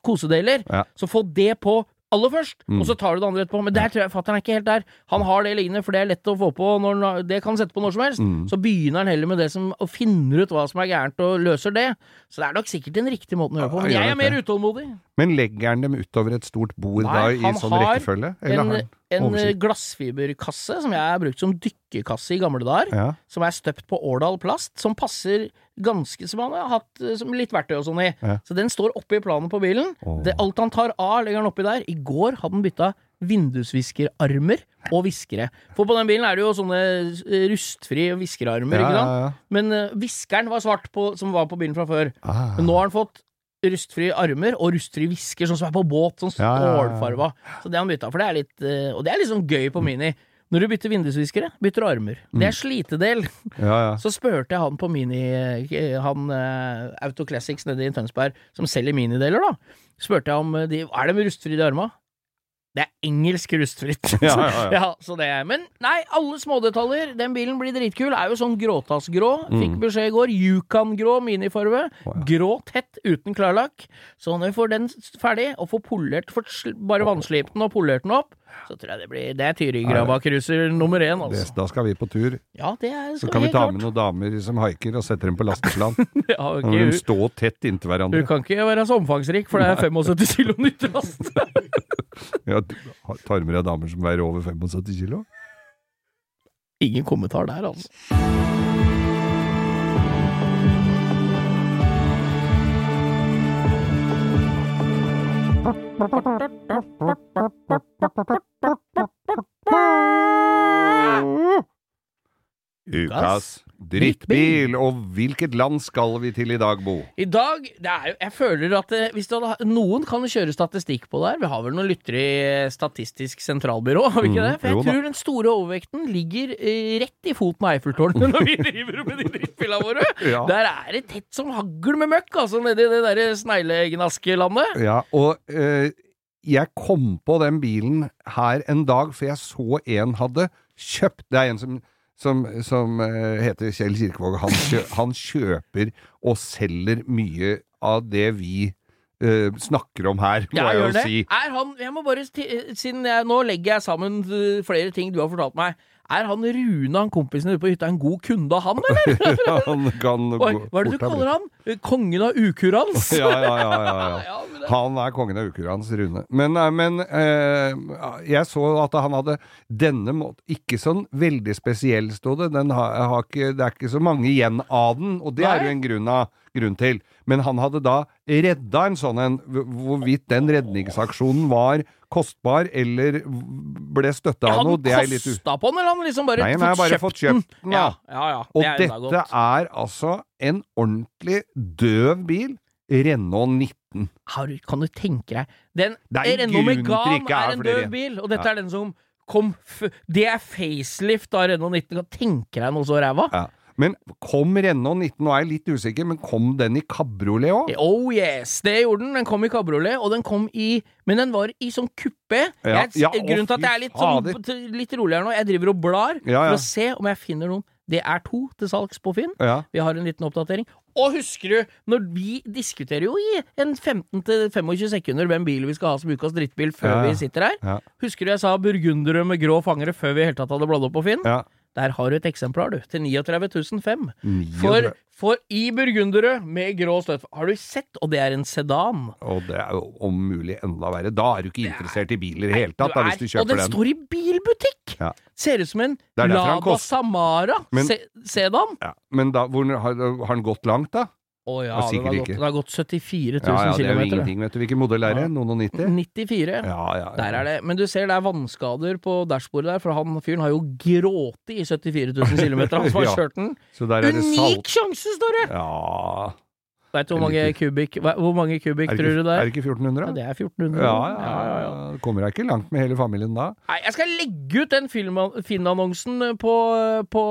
kosedeler, så få det på aller først, Mm. og så tar du det andre etterpå. Men der tror jeg fatter'n er ikke helt der. Han har det liggende, for det er lett å få på når det kan sette på når som helst. Mm. Så begynner han heller med det som, og finner ut hva som er gærent, og løser det. Så det er nok sikkert den riktige måten å gjøre på. Men jeg er mer utålmodig. Men legger han dem utover et stort bord Nei, da, i sånn rekkefølge? Eller En, har han en oversikt? glassfiberkasse som jeg har brukt som dykkerkasse i gamle dager. Ja. Som er støpt på Årdal plast, som passer ganske Som han har hatt eh, som litt verktøy og sånn i. Ja. Så den står oppe i planen på bilen. Oh. Det, alt han tar av, legger han oppi der. I går hadde han bytta vindusviskerarmer og viskere. For på den bilen er det jo sånne rustfri rustfrie viskearmer, Ja, ikke sant? Men eh, viskeren var svart, på, som var på bilen fra før. Ah. Men nå har han fått rustfrie armer og rustfri visker, sånn som er på båt. Sånn stålfarva. Så det han bytta. For det er litt eh, Og det er litt sånn gøy på Mini. Når du bytter vindusviskere, bytter du armer. Det er slitedel. [laughs] Ja, ja. Så spurte jeg han på Mini eh, Han Autoclassics nede i Tønsberg, som selger minideler, da. Spurte jeg om eh, de Er de rustfrie, de arma? Det er engelsk rustfritt. [laughs] Ja, ja, ja. [laughs] så det Men nei, alle smådetaljer. Den bilen blir dritkul. Er jo sånn gråtassgrå. Fikk Mm. beskjed i går. Yukon-grå minifarve. Grå tett uten klarlakk. Så når vi får den ferdig, og får polert får bare vannslipt den og polert den opp, så tror jeg det blir Det er Tyrigrava cruiser nummer én, Det, altså. da skal vi på tur. Ja, det er Så skal kan vi ta klart. med noen damer som haiker og sette dem på lasteplan. [laughs] Ja, okay. ok, må de hun- stå tett inntil Du Hun kan ikke være så omfangsrik, for det er 75 kilo nyttelast. [laughs] Ja, tar med deg damer som veier over 75 kilo? Ingen kommentar der, altså. Ukas drittbil. Og hvilket land skal vi til i dag, Bo? I dag det er jo, Jeg føler at det, hvis du hadde, Noen kan kjøre statistikk på det her. Vi har vel noen lyttere i Statistisk sentralbyrå, har vi ikke det? For jeg jo tror den store overvekten ligger eh, rett i foten av Eiffeltårnet [laughs] når vi driver med de drittbilene våre. Ja. Der er det tett som hagl med møkk, altså, nedi det derre sneglegnasklandet. Ja, og eh, jeg kom på den bilen her en dag, for jeg så en hadde kjøpt Det er en som, som, som eh, heter Kjell Kirkevåg. Han, kjø, [laughs] han kjøper og selger mye av det vi uh, snakker om her, må jeg, jeg jo si. Er han Jeg må bare Siden jeg, nå legger jeg sammen flere ting du har fortalt meg. Er han Rune, han kompisen ute på hytta, en god kunde av han, eller? [laughs] Han kan Oi, gå hva er det du kaller han? Kongen av ukurans? [laughs] Ja, ja, ja. ja, ja. [laughs] Ja, Han er kongen av ukurans, Rune. Men, eh, men eh, jeg så at han hadde denne måten Ikke sånn veldig spesiell, sto det. Den har, har ikke, det er ikke så mange igjen av den, og det er jo en grunn, av, grunn til. Men han hadde da redda en sånn en. Hvorvidt den redningsaksjonen var kostbar eller ble støtta av noe, han det er litt u... kosta på den, eller han liksom bare Nei, nei, fått, bare fått kjøpt den, Ja, ja, ja. Og det er dette er altså en ordentlig døv bil. Renault 19. Har du, kan du tenke deg Den Det er en grunn til Megane er en døv bil, og dette er den som kom f Det er facelift av Renault 19. Kan tenke deg noe så ræva? Ja. Men kom Renault 19, nå er jeg litt usikker, men kom den i kabriolet òg? Oh yes, det gjorde den. Den kom i kabriolet, og den kom i Men den var i sånn kuppé. Ja, Jeg- ja, grunnen til at jeg er litt, sånn, litt roligere nå, jeg driver og blar Ja, ja. for å se om jeg finner noen. Det er to til salgs på Finn. Ja. Vi har en liten oppdatering. Og husker du, når vi diskuterer jo i en 15-25 sekunder hvem bil vi skal ha som ukas drittbil før ja. vi sitter her. Ja. Husker du jeg sa burgundere med grå fangere før vi i hele tatt hadde bladd opp på Finn? ja. Der har du et eksemplar, du. Til 39.005 For, for i burgundere med grå støtt Har du sett? Og det er en sedan. Og det er jo om mulig enda verre. Da er du ikke interessert i biler i det hele tatt, da, hvis du er- og kjøper den den. står i bilbutikk! Ja. Ser ut som en Lada Samara Men- sedan. Ja. Men da, hvor, har, har den gått langt, da? Å oh, Ja, det det, har, gått, det har gått 74 000 Ja, ja, det er jo km. ingenting, vet du. Hvilken modell er det? Noen og 90? 94. Ja, ja. Der er det. Men du ser det er vannskader på dashbordet der, for han fyren har jo grått i 74 000 km, han som har [laughs] kjørt den. Så der det Unik sjanse, står det! Ja Veit du hvor mange kubikk Hvor mange kubikk tror du det er er? det ikke 1400? Ja, det er 1400. Ja, ja, ja. Kommer deg ikke langt med hele familien da. Nei, jeg skal legge ut den film- Finn-annonsen på, på,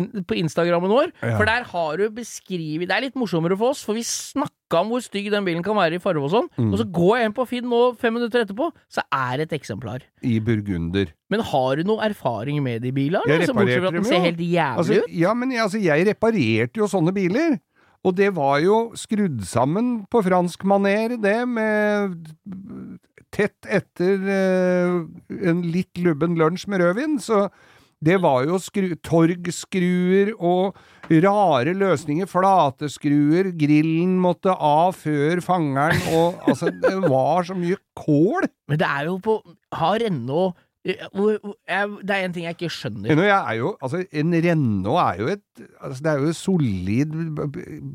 in, på Instagrammen vår. Ja. For der har du beskrevet Det er litt morsommere for oss, for vi snakka om hvor stygg den bilen kan være i farge og sånn. Mm. Og så går jeg inn på Finn nå fem minutter etterpå, så er det et eksemplar. I burgunder. Men har du noe erfaring med de bilene? Jeg fra reparerte at den dem ser jo. helt jævlig Altså, ja, men jeg- altså, jeg reparerte jo sånne biler. Og det var jo skrudd sammen på fransk maner, det, med tett etter eh, en litt lubben lunsj med rødvin, så det var jo skru, torgskruer og rare løsninger, flateskruer, grillen måtte av før fangeren, og altså, det var så mye kål! Men det er jo på Har ennå hvor- jeg- Det er en ting jeg ikke skjønner. Jeg er jo, altså, en Renault er jo et altså, Det er jo et solid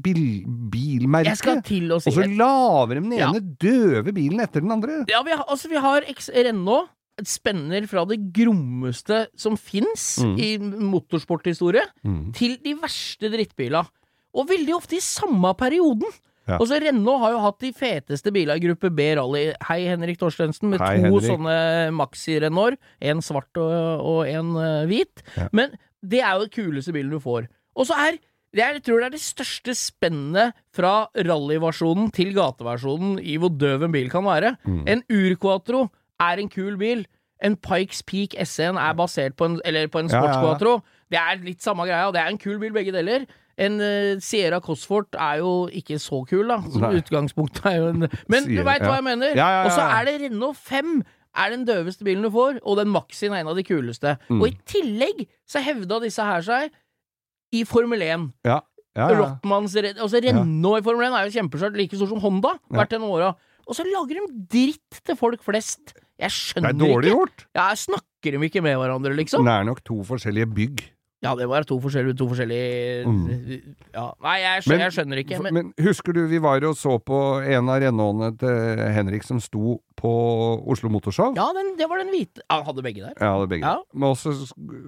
bil, bilmerke. Jeg skal til å si Og så laver de den Ja. ene døve bilen etter den andre. Ja, vi har, altså, vi har Renault. Spenner fra det grommeste som fins Mm. i motorsporthistorie, Mm. til de verste drittbila. Og veldig ofte i samme perioden. Ja. så Renault har jo hatt de feteste bilene i gruppe B rally. Hei, Henrik Torstensen, med Hei, to Henrik. sånne Maxi-Renault. En svart og, og en eh, hvit. Ja. Men det er jo den kuleste bilen du får. Og så er det jeg tror det er det største spennet fra rallyversjonen til gateversjonen i hvor døv en bil kan være. Mm. En Urquatro er en kul bil. En Pikes Peak SN er basert på en, eller på en Ja, ja, ja. sportsquatro. Det er litt samme greia, og det er en kul bil, begge deler. En eh, Sierra Cosfort er jo ikke så kul, da. Som Nei. utgangspunktet er jo en Men du Sierra, veit hva jeg mener? Ja, ja, ja, Og så er det Renault 5 er den døveste bilen du får, og den Maxien er en av de kuleste. Mm. Og i tillegg så hevda disse her seg i Formel 1. Ja, ja, ja. Rottmanns Altså Renault i Formel 1 er jo kjempesvært, like stor som Honda hvert en år. Og så lager de dritt til folk flest. Jeg skjønner ikke. Det er dårlig ikke. gjort. Ja, snakker de ikke med hverandre, liksom? Det er nok to forskjellige bygg. Ja, det var to forskjellige, to forskjellige Mm. Ja, Nei, jeg skjønner, jeg skjønner ikke, men, men husker du vi var og så på en av renholdene til Henrik som sto på Oslo Motorshow? Ja, den, det var den hvite. Han hadde begge der. Ja, er begge. Ja. Men også,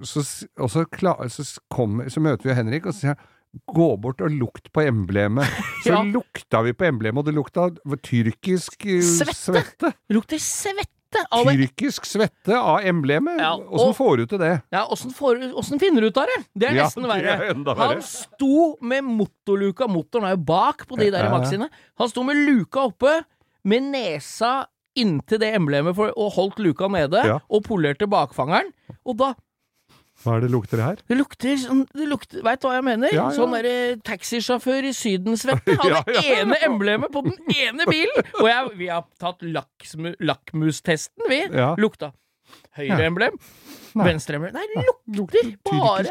så, og så, klar, så, kommer, så møter vi Henrik, og så sier han Gå bort og lukt på emblemet. [laughs] Så Ja. lukta vi på emblemet, og det lukta tyrkisk eh, Svette. svette. Lukter svette av. Tyrkisk svette av emblemet. Ja, Åssen får du til det? Ja, åssen, finner du ut av det? Det er Ja, nesten det verre. er verre. Han sto med motorluka, motoren er jo bak på de der Ja, ja. maxiene. Han sto med luka oppe, med nesa inntil det emblemet for, og holdt luka nede, Ja. og polerte bakfangeren. Og da Hva er det lukter her? Det lukter sånn det lukter, Veit du hva jeg mener? Ja, ja. Sånn derre taxisjåfør i Sydensvette har [laughs] Hadde ja. ene emblemet på den ene bilen! Og jeg, vi har tatt lakkmustesten, lakmustesten, vi. Lukta. Høyre Ja. emblem. Nei. Venstre emblem. Nei, det lukter bare.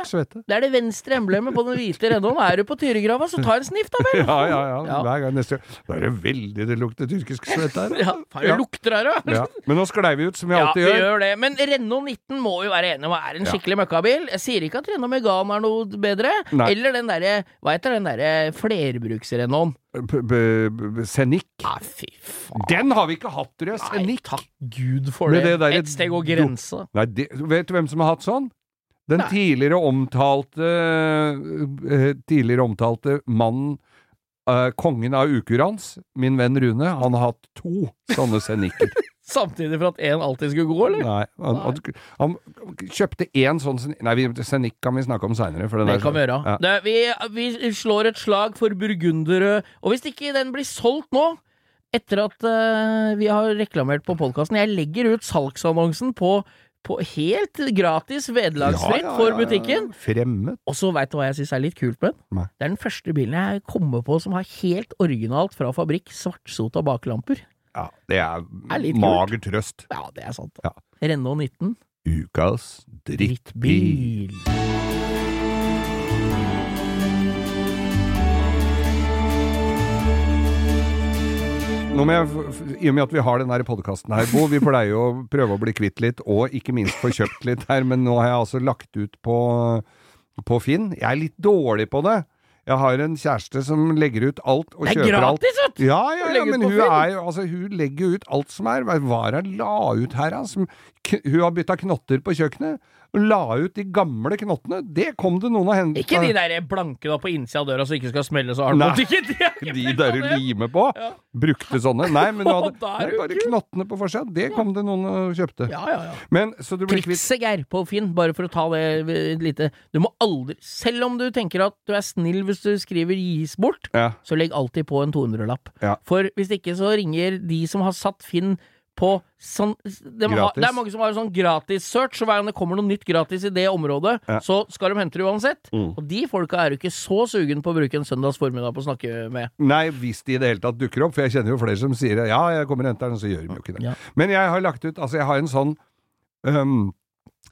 Det er det venstre emblemet på den hvite Renaulten. Er du på Tyregrava, så ta en sniff, da vel! [laughs] Ja, ja, ja. Ja. Hver gang neste. Da er det veldig det lukter tyrkisk svette her. Ja, det lukter her, da! Ja. Men nå sklei vi ut, som vi Ja, alltid vi gjør. gjør det. Men Renault 19 må vi være enige om er en Ja. skikkelig møkkabil. Jeg sier ikke at Renault Megane er noe bedre. Nei. Eller den derre Hva heter den derre flerbruks-Renaulten? B- Ja, fy faen. Den har vi ikke hatt, jeg. Nei, takk Gud for det. det derre Et steg og grense. Nei, det, vet du hvem som har hatt sånn? Den Nei. tidligere omtalte eh, Tidligere omtalte mannen uh, Kongen av ukurans, min venn Rune, han har hatt to sånne scenicer. [laughs] Samtidig for at én alltid skulle gå, eller? Nei, han, han, han kjøpte én sånn Nei, vi- scenic kan vi snakke om seinere. Det kan vi gjøre. Ja. Det, vi, vi slår et slag for burgundere, og hvis ikke den blir solgt nå etter at uh, vi har reklamert på podkasten Jeg legger ut salgsannonsen på, på helt gratis, vederlagsfritt Ja, ja, for butikken. Fremmed. Og så veit du hva jeg syns er litt kult med den? Det er den første bilen jeg kommer på som har helt originalt fra fabrikk svartsota baklamper. Ja, det er, Er mager trøst. Ja, det er sant. Ja. Renault 19. Ukas drittbil. Drittbil. Nå må jeg, I og med at vi har den podkasten her, Bo, vi pleier jo å prøve å bli kvitt litt, og ikke minst få kjøpt litt her, men nå har jeg altså lagt ut på, på Finn. Jeg er litt dårlig på det. Jeg har en kjæreste som legger ut alt og Det er gratis, vet du! Ja, ja, ja, men hun, er altså, hun legger jo ut alt som er. Hva var det hun la ut her? Altså? Hun har bytta knotter på kjøkkenet. La ut de gamle knottene. Det kom det noen og henta. Ikke de der blanke da på innsida av døra så ikke skal smelle så hardt. Nei. mot. Ikke de, ikke De der limer på. Ja. Brukte sånne. Nei, men [laughs] hadde nei, bare knottene på forsida. Det kom det noen og kjøpte. Ja, ja, ja. Men, så du blir Trikset, Geir, på Finn, bare for å ta det et lite Du må aldri Selv om du tenker at du er snill hvis du skriver 'gis bort', Ja. så legg alltid på en 200-lapp. Ja. For hvis ikke så ringer de som har satt Finn på sånn de har, ha, Det er mange som har sånn gratis-search, og hver gang det kommer noe nytt gratis i det området, Ja. så skal de hente det uansett. Mm. Og de folka er jo ikke så sugen på å bruke en søndags formiddag på å snakke med. Nei, hvis de i det hele tatt dukker opp, for jeg kjenner jo flere som sier ja, jeg kommer og henter den, så gjør de jo ikke det. Ja. Men jeg har lagt ut Altså, jeg har en sånn um,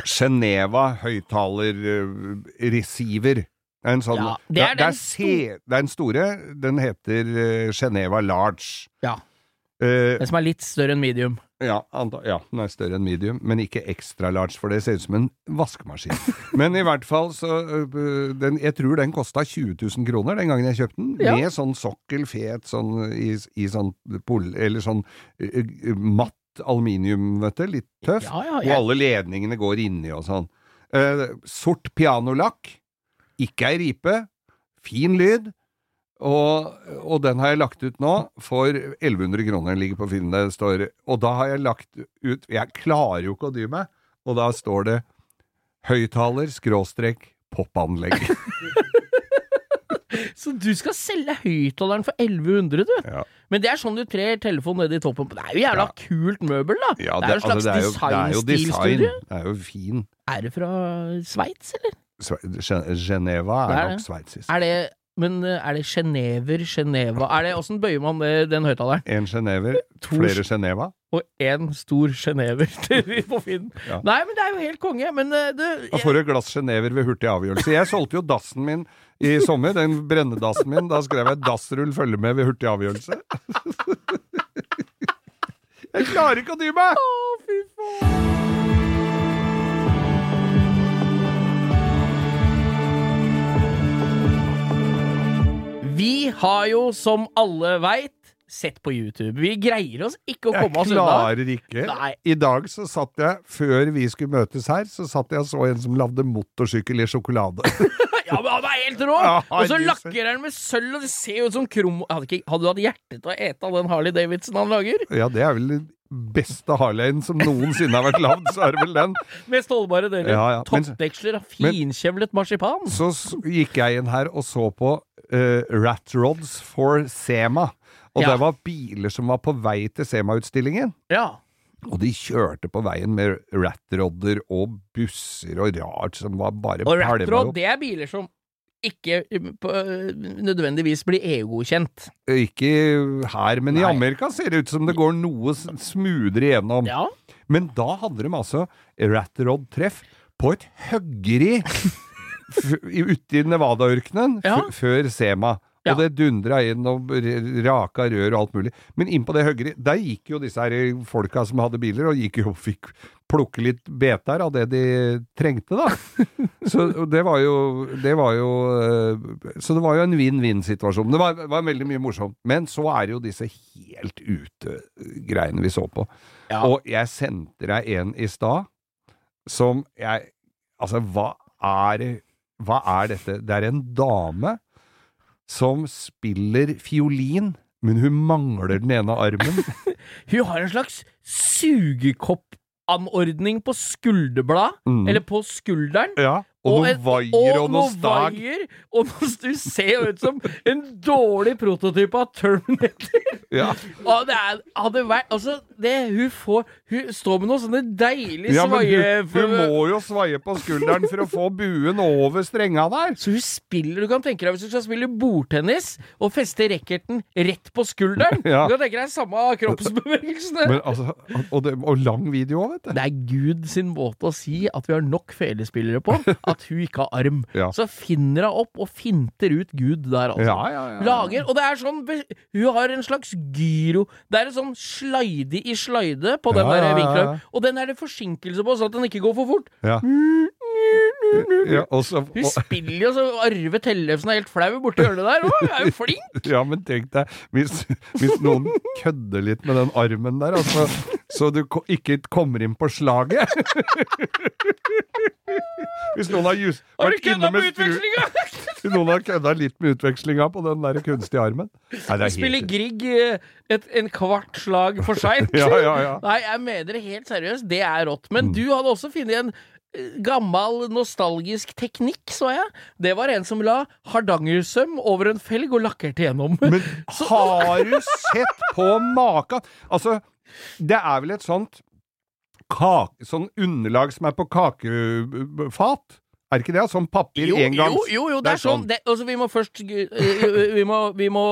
Geneva høyttaler-receiver. En sånn Ja, det er det, det er den store. Den heter uh, Geneva Large. Ja. Eh, Den som er litt større enn medium. ja, ja, den er større enn medium, men ikke extra large, for det ser ut som en vaskemaskin. [laughs] men i hvert fall så uh, den, Jeg tror den kosta 20 000 kroner den gangen jeg kjøpte den, Ja. med sånn sokkel, fet, sånn i, i sånn pol... Eller sånn øh, matt aluminium, vet du, litt tøff. Ja, Og alle ledningene går inni og sånn. Sort pianolakk, ikke ei ripe, fin lyd. Og, og den har jeg lagt ut nå for 1100 kroner. Den ligger på Finn. Det står, og da har jeg lagt ut Jeg klarer jo ikke å dy meg. Og da står det høyttaler skråstrek popanlegg. [laughs] Så du skal selge høyttaleren for 1100, du? Ja. Men det er sånn du trer telefonen ned i toppen på. Det er jo jævla Ja. kult møbel, da! Ja, det er jo en slags altså, det det er design. Det er jo fin. Er det fra Sveits, eller? Geneva Det er er nok det. sveitsisk. Er det Men eh, er det Genever, Geneva Er det Åssen bøyer man det, den høyttaleren? En Genever, flere Geneva. Og én stor Genever [laughs] på Finn. Ja. Nei, men det er jo helt konge. Men eh, du Da får du et glass Genever ved hurtig avgjørelse. Jeg solgte jo dassen min i sommer, den brennedassen min. Da skrev jeg 'dassrull følger med ved hurtig avgjørelse'. [laughs] Jeg klarer ikke å dy meg! Å, fy faen. Vi har jo, som alle veit, sett på YouTube. Vi greier oss ikke å Jeg komme oss unna. klarer ikke. Nei. I dag så satt jeg, før vi skulle møtes her, så satt jeg og så en som lagde motorsykkel i sjokolade. [laughs] Ja, men han er helt rå! Ja, og så lakker han med sølv, og det ser jo ut som krom... Hadde, ikke, hadde du hatt hjerte til å ete av den Harley Davidson han lager? ja, det er vel den beste Harleyen som noensinne har vært lagd, så er det vel den. Med stålbare deler. Ja, ja, Toppdeksler av finkjevlet marsipan. Så gikk jeg inn her og så på eh, Rat Rods for Sema. Og Ja. det var biler som var på vei til Sema-utstillingen. Ja. Og de kjørte på veien med ratrodder og busser og rart som var bare Og Rat Ratrod, det er biler som ikke um, på, nødvendigvis blir EU-godkjent. Ikke her, men i Amerika ser det ut som det går noe smoothere igjennom. Ja. Men da hadde de altså Ratrod-treff på et høggeri [laughs] ute i Nevada-ørkenen Ja. før Sema. Ja. Og det dundra inn og raka rør og alt mulig. Men inn på det høggeriet, der gikk jo disse her folka som hadde biler, og gikk jo og fikk plukke litt beter av det de trengte, da. [laughs] Så det var jo Det var jo eh, Så det var jo en vinn-vinn-situasjon. Det var, var veldig mye morsomt. Men så er det jo disse helt ute-greiene vi så på. Ja. Og jeg sendte deg en i stad som jeg Altså, hva er Hva er dette? Det er en dame som spiller fiolin, men hun mangler den ene armen. [laughs] Hun har en slags sugekoppanordning på skulderbladet, Mm. eller på skulderen. Ja, og, og, noen vaier og, og noe stag. og du ser ut som en dårlig prototyp av Terminator. Ja. Og det er, hadde vært Altså, det hun får Hun står med noen sånne deilige Ja, svaie... hun, hun må jo svaie på skulderen for å få buen over strenga der. Så hun spiller Du kan tenke deg hvis du skal spille bordtennis og feste racketen rett på skulderen. [laughs] Ja. Du kan tenke deg samme kroppsbevegelsene. Men, altså, og, det, og lang video òg, vet du. Det er Gud sin måte å si at vi har nok felespillere på, [laughs] at hun ikke har arm. Ja. Så finner hun opp og finter ut Gud der, altså. Ja, ja, ja. Lager, og det er sånn Hun har en slags gyro Det er en sånn slide i slide på den der vinkelen. Og den er det forsinkelse på, så at den ikke går for fort. Ja. Ja, og Hun spiller jo så Arve Tellefsen er helt flau borti hjørnet der. Hun er jo flink! [laughs] ja, men tenk deg, hvis, hvis noen kødder litt med den armen der, altså, så du ikke kommer inn på slaget [laughs] Hvis noen har, just, Har du kødda med utvekslinga?! Hvis noen har kødda litt med utvekslinga på den der kunstige armen Nei, det er Spiller Grieg eh, et, en kvart slag for seint. [laughs] Ja, ja, ja. Nei, jeg mener det helt seriøst. Det er rått. Men Mm. du hadde også funnet en eh, gammel, nostalgisk teknikk, så jeg. Det var en som la hardangersøm over en felg og lakkerte gjennom. Men [laughs] har du sett på maka? Altså, det er vel et sånt kake, sånn underlag som er på kakefat? Er det ikke det? Sånn papir Jo, engangs... jo, jo, jo, det er sånn. Det, altså, vi må først Vi må, vi må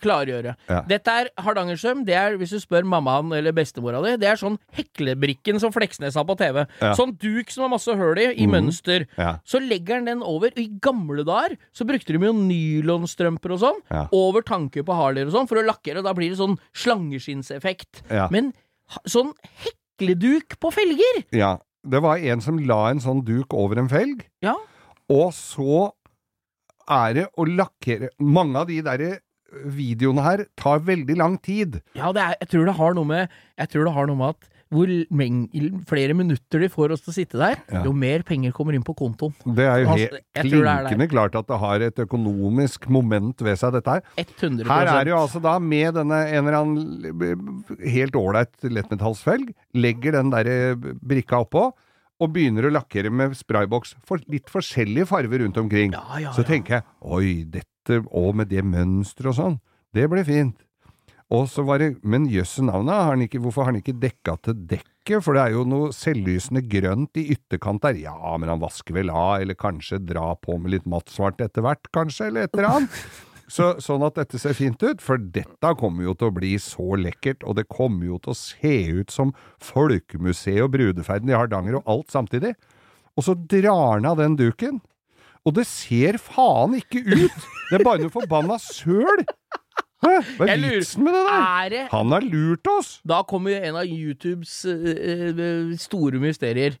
klargjøre. Ja. Dette er hardangersøm. Det er, hvis du spør mammaen eller bestemora di, det er sånn heklebrikken som Fleksnes har på TV. Ja. Sånn duk som har masse hull i, i mønster. Ja. Så legger han den over. I gamle dager så brukte de jo nylonstrømper og sånn over tanker på Harleyer og sånn for å lakkere. Da blir det sånn slangeskinnseffekt. Men sånn hekleduk på felger! Ja. Det var en som la en sånn duk over en felg, Ja. og så er det å lakkere Mange av de der videoene her tar veldig lang tid. Ja, det er, jeg tror det har noe med Jeg tror det har noe med at hvor flere minutter de får oss til å sitte der, Ja. jo mer penger kommer inn på kontoen. Det er jo Altså, helt klinkende klart at det har et økonomisk moment ved seg, dette her. 100 Her er det jo altså da med denne en eller annen helt ålreit lettmetallsfelg, legger den der brikka oppå, og begynner å lakkere med sprayboks for litt forskjellige farver rundt omkring. Ja, ja, Så tenker jeg, oi, dette, og med det mønsteret og sånn, det blir fint. Og så var det, men jøsse navnet, har han ikke, hvorfor har han ikke dekka til dekket? For det er jo noe selvlysende grønt i ytterkant der. Ja, men han vasker vel av, eller kanskje dra på med litt mattsvart etter hvert, kanskje, eller et eller annet. [laughs] Så, sånn at dette ser fint ut, for dette kommer jo til å bli så lekkert, og det kommer jo til å se ut som Folkemuseet og Brudeferden i Hardanger og alt samtidig. Og så drar han av den duken, og det ser faen ikke ut! Det er bare noe forbanna søl! Hæ? Hva er lurer- vitsen med det der? Er det Han har lurt oss! Da kommer en av YouTubes eh, store mysterier.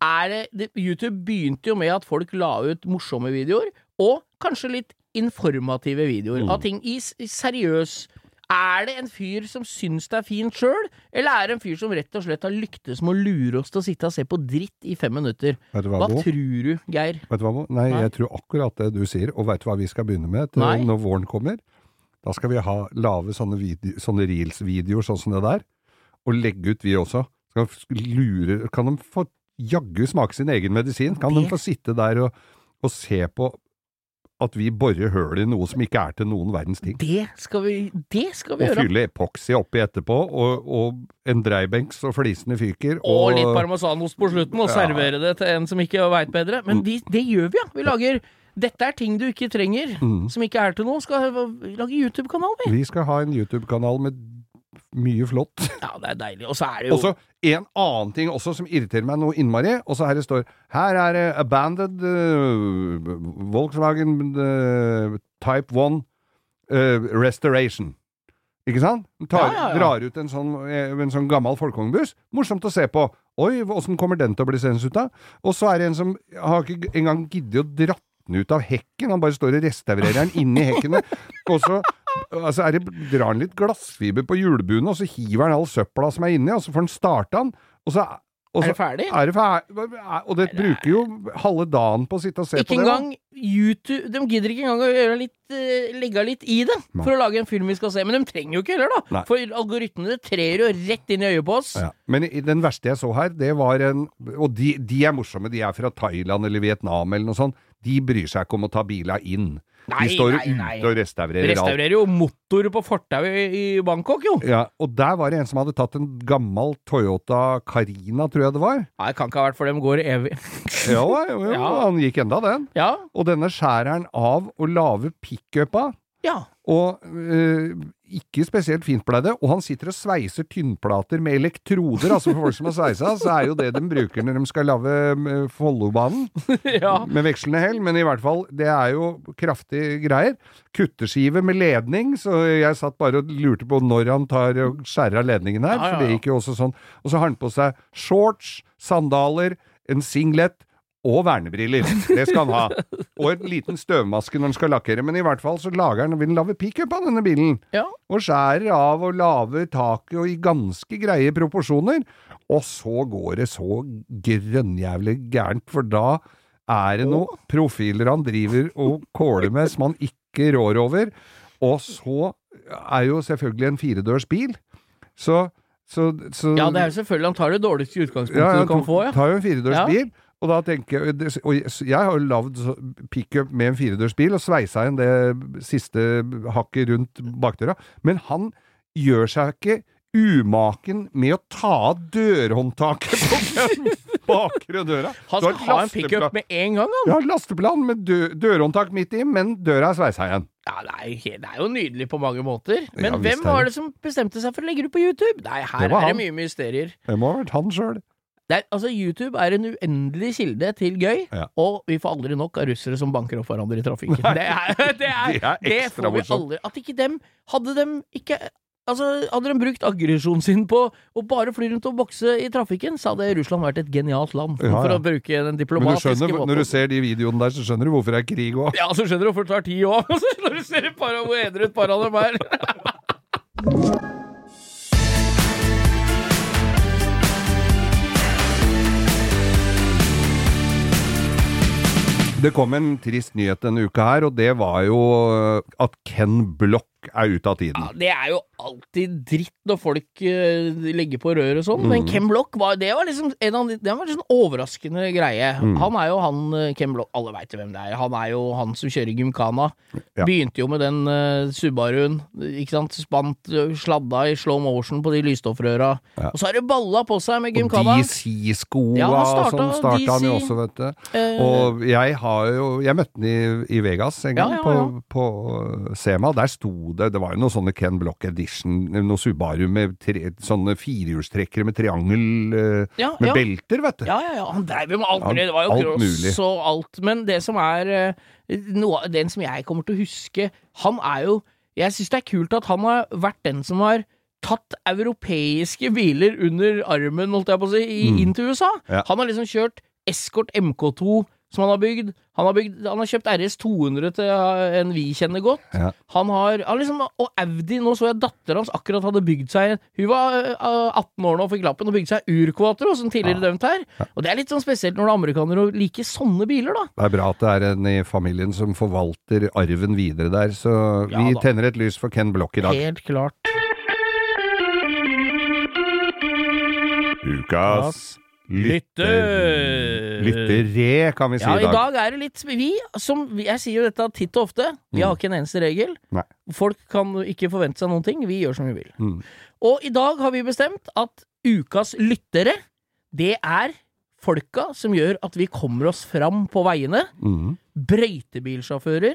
Er det, det YouTube begynte jo med at folk la ut morsomme videoer, og kanskje litt informative videoer Mm. av ting i, i seriøs Er det en fyr som syns det er fint sjøl, eller er det en fyr som rett og slett har lyktes med å lure oss til å sitte og se på dritt i fem minutter? Hva, Hva tror du, Geir? Vet du hva? Nei, Nei. jeg tror akkurat det du sier, og veit du hva vi skal begynne med til, når våren kommer? Da skal vi ha lave sånne, video, sånne reels-videoer sånn som det der, og legge ut vi også. Skal lure Kan de få jaggu smake sin egen medisin? Kan de få sitte der og, og se på at vi borer høl i noe som ikke er til noen verdens ting. Det skal vi, det skal vi Og gjøre. fylle epoxy oppi etterpå, og, og en dreibenks så flisene fyker. Og litt parmesanost på slutten, og Ja. Mm. servere det til en som ikke veit bedre. Men de, det gjør vi, ja. Vi lager Dette er ting du ikke trenger, Mm. som ikke er til noe. Skal lage YouTube-kanal, vi. Vi skal ha en YouTube-kanal med mye flott. Ja, det er deilig. Og så er det jo Og så en annen ting også som irriterer meg noe innmari, og så her det står Her er det abandoned uh, Volkswagen uh, Type 1 uh, Restoration. Ikke sant? Tar, Ja, ja, ja. Drar ut en sånn, eh, en sånn gammel folkevognbuss. Morsomt å se på. Oi, åssen kommer den til å bli seende ut av? Og så er det en som har ikke engang giddet å dratt den ut av hekken. Han bare står og restaurerer den inni hekkene. Og så altså det, drar han litt glassfiber på hjulbuene, og så hiver han all søpla som er inni, og så får han starta den. Og så, og Er det ferdig? er det ferdig. Og det bruker jo halve dagen på å sitte og se Ikke på det. engang YouTube De gidder ikke engang å gjøre litt, eh, legge litt i det Nei. for å lage en film vi skal se. Men de trenger jo ikke heller, da. Nei. For algoritmene trer jo rett inn i øyet på oss. Ja. Men den verste jeg så her, det var en Og de, de er morsomme, de er fra Thailand eller Vietnam eller noe sånt. De bryr seg ikke om å ta bila inn. Nei, de står nei, nei. ute og restaurerer alt. Restaurerer jo motor på fortauet i, Bangkok, jo. Ja, og der var det en som hadde tatt en gammel Toyota Carina, tror jeg det var. Nei, det kan ikke ha vært for dem går evig. Ja, jo, jo, [laughs] Ja. han gikk enda den. ja. Og denne skjærer han av og lager pickupa. Ja. Og øh, ikke spesielt fint blei det. Og han sitter og sveiser tynnplater med elektroder. Altså for folk som har sveisa, så er jo det de bruker når de skal lage øh, Follobanen. [laughs] ja. Med vekslende hell, men i hvert fall, det er jo kraftige greier. Kutterskive med ledning, så jeg satt bare og lurte på når han tar og skjærer av ledningen her, Ja, ja, for det gikk jo også sånn. Og så har han på seg shorts, sandaler, en singlet og vernebriller. Det skal han ha. Og en liten støvmaske når han skal lakkere. Men i hvert fall så lager han, vil han lage pickup av denne bilen. Ja. Og skjærer av og lager taket og i ganske greie proporsjoner. Og så går det så grønnjævlig gærent, for da er det noe profiler han driver og kåler med som han ikke rår over. Og så er jo selvfølgelig en firedørs bil. Så, så, så ja, det er jo selvfølgelig Han tar det dårligste utgangspunktet ja, du kan få, ja. tar jo en firedørs Ja. Og da tenker jeg, og jeg, har jo lagd pickup med en firedørsbil og sveisa inn det siste hakket rundt bakdøra. Men han gjør seg ikke umaken med å ta av dørhåndtaket på den [laughs] bakre døra. Han skal ha en pickup med en gang, han. Ja, lasteplan med dør, dørhåndtak midt i, men døra er sveisa igjen. Ja, det er, jo det er jo nydelig på mange måter. Men Ja, hvem var det. det som bestemte seg for å legge det på YouTube? Nei, her Det er det mye mysterier. Det må ha vært han sjøl. Det er, altså, YouTube er en uendelig kilde til gøy, Ja. og vi får aldri nok av russere som banker opp hverandre i trafikken. Det er, [laughs] det er, [laughs] Det er det ekstra får vi aldri At ikke dem Hadde dem ikke Altså, Hadde de brukt aggresjonen sin på å bare fly rundt og bokse i trafikken, så hadde Russland vært et genialt land, Ja, ja. for å bruke den Men du diplomatiske skjønner, måten. når du ser de videoene der, så skjønner du hvorfor det er krig òg. Ja, så skjønner du hvorfor det tar tid òg, når du ser et par hvor edru et par av dem er. [laughs] Det kom en trist nyhet denne uka her, og det var jo at Ken Block er ute av tiden. Ja, det er jo alltid dritt når folk uh, legger på rør og sånn, Mm. men Ken Block var, det var liksom en av de, det var sånn overraskende greie. Mm. Han er jo han eh, Ken Block, alle veit jo hvem det er. Han er jo han som kjører Gymkhana. Ja. Begynte jo med den uh, Subaruen, ikke sant. Spant, sladda i slow motion på de lysstoffrøra. Ja. Og så har det balla på seg med Og DC-skoa Ja, starta sånn starta han jo også, vet du. Eh, Og jeg har jo Jeg møtte han i, i Vegas en gang, på, på Sema. Der sto det Det var jo noen sånne Ken Block Edition, noen Subaru med tre, sånne firehjulstrekkere med triangel eh, Ja, med ja. belter, vet du. Ja, ja, ja. Han dreiv jo med alt mulig. Det var jo alt cross mulig. og alt. Men det som er eh, noe, Den som jeg kommer til å huske Han er jo Jeg syns det er kult at han har vært den som har tatt europeiske biler under armen, holdt jeg på å si, i, Mm. inn til USA. Ja. Han har liksom kjørt Escort MK2 som han har bygd. Han har, bygd, han har kjøpt RS 200 til eh, en vi kjenner godt. Ja. Han har, han liksom, Og Audi, nå så jeg dattera hans akkurat hadde bygd seg Hun var eh, 18 år nå og fikk lappen og bygde seg Urquatro, som tidligere dømt her. Og det er litt sånn spesielt når det er amerikanere og liker sånne biler, da. Det er bra at det er en i familien som forvalter arven videre der, så Ja vi da. tenner et lys for Ken Block i dag. Helt klart. Ukas Lytter. Lyttere, kan vi si Ja, i i dag. dag er det litt Vi, som Jeg sier jo dette titt og ofte, vi har ikke en eneste regel. Nei. Folk kan ikke forvente seg noen ting. Vi gjør som vi vil. Mm. Og i dag har vi bestemt at ukas lyttere, det er folka som gjør at vi kommer oss fram på veiene. Mm. Brøytebilsjåfører,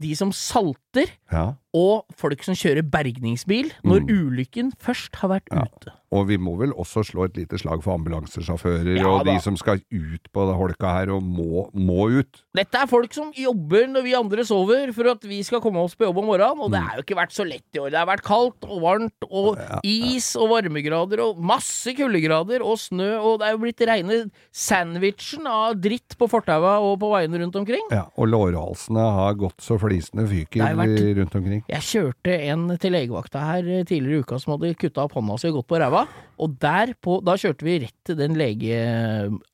de som salter, Ja. Og folk som kjører bergningsbil når ulykken først har vært Mm. Ja. ute. Og vi må vel også slå et lite slag for ambulansesjåfører Ja og de da. som skal ut på det holka her og må, må ut. Dette er folk som jobber når vi andre sover, for at vi skal komme oss på jobb om morgenen. Og det Mm. har jo ikke vært så lett i år. Det har vært kaldt og varmt, og is og varmegrader, og masse kuldegrader og snø, og det er jo blitt reine sandwichen av dritt på fortaua og på veiene rundt omkring. Ja, og lårhalsene har gått så flisene fyker rundt omkring. Jeg kjørte en til legevakta her tidligere i uka som hadde kutta opp hånda si og gått på ræva. Og der på, da kjørte vi rett til den lege...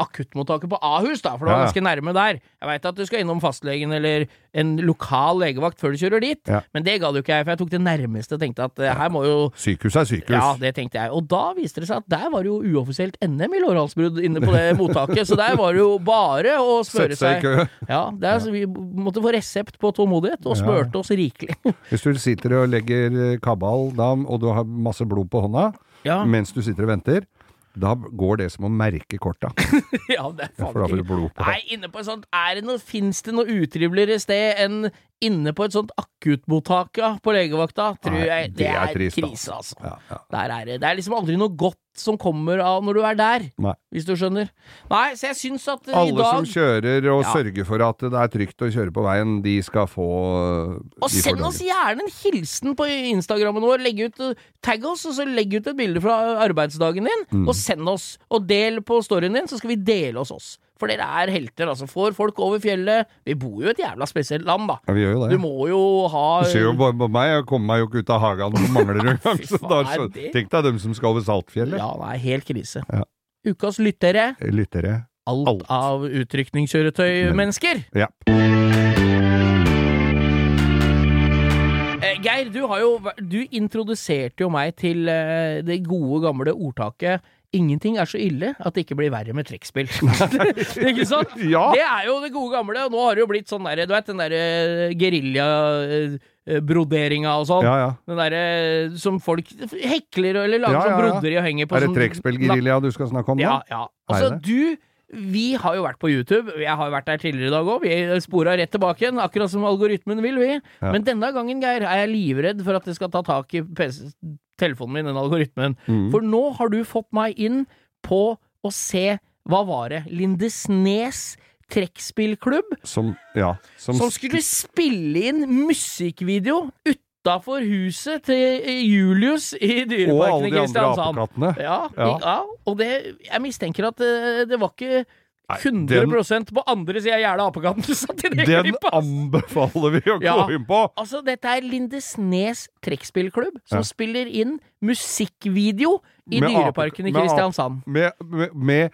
akuttmottaket på Ahus, da, for det var Ja, ganske nærme der. Jeg veit at du skal innom fastlegen eller en lokal legevakt før du kjører dit, Ja. men det gadd jo ikke jeg, for jeg tok det nærmeste og tenkte at eh, her må jo Sykehus er sykehus. ja, det tenkte jeg. Og da viste det seg at der var det jo uoffisielt NM i lårhalsbrudd inne på det mottaket, så der var det jo bare å spørre [laughs] Sette seg i kø. Ja, er, så vi måtte få resept på tålmodighet, og Ja. oss rikelig. [laughs] Hvis du sitter og legger eh, kabal da, og du har masse blod på hånda Ja, mens du sitter og venter, da går det som å merke korta. [laughs] ja det er Ja, faen på Nei, inne på et sånt Er det noe Fins det noe utriveligere sted enn inne på et sånt akuttmottak ja, på legevakta? Tror Nei, jeg det det er trist, krise, altså. Ja, ja. Der er det. Det er liksom aldri noe godt som kommer av når du er der, Nei. hvis du skjønner. Nei, så jeg syns at Alle i Alle som kjører og Ja. sørger for at det er trygt å kjøre på veien, de skal få Og send oss gjerne en hilsen på Instagrammen vår. Legg ut, uh, tagg oss, og så legg ut et bilde fra arbeidsdagen din, Mm. og send oss. Og del på storyen din, så skal vi dele oss oss. For dere er helter, altså. Får folk over fjellet. Vi bor jo i et jævla spesielt land, da. Ja, vi gjør jo det. Du må jo ha Du ser jo bare på meg, jeg kommer meg jo ikke ut av hagen som mangler engang. [laughs] gang, Så så- Tenk deg dem som skal over Saltfjellet. Ja, det er helt krise. Ja. Ukas lyttere. Lyttere. Alt, Alt. av utrykningskjøretøymennesker. Ja. Eh, Geir, du, har jo, du introduserte jo meg til eh, det gode, gamle ordtaket 'Ingenting er så ille at det ikke blir verre med trekkspill'. [laughs] ikke sant? Ja. Det er jo det gode gamle, og nå har det jo blitt sånn derre Du vet den derre geriljabroderinga og sånn. Ja, ja. Den derre som folk hekler eller lager Ja, sånn broderi og henger på Er det sånn trekkspillgerilja du skal snakke om nå? Ja, ja. Altså, du vi har jo vært på YouTube. Jeg har jo vært der tidligere i dag òg. Vi spora rett tilbake igjen, akkurat som algoritmen vil, vi. Ja. Men denne gangen, Geir, er jeg livredd for at det skal ta tak i PC telefonen min, den algoritmen. Mm. For nå har du fått meg inn på å se Hva var det? Lindesnes trekkspillklubb? Som, ja, som, Som skulle spille inn musikkvideo utafor huset til Julius i Og alle de andre Kristiansand. apekattene. Ja, Ja. ja. og det, jeg mistenker at det, det var ikke Nei, 100% på andre sida av gjerdet apekatten [laughs] Den anbefaler vi å Ja. gå inn på! Altså, dette er Lindesnes trekkspillklubb som Ja. spiller inn musikkvideo i Med Dyreparken i Kristiansand. Med, med, med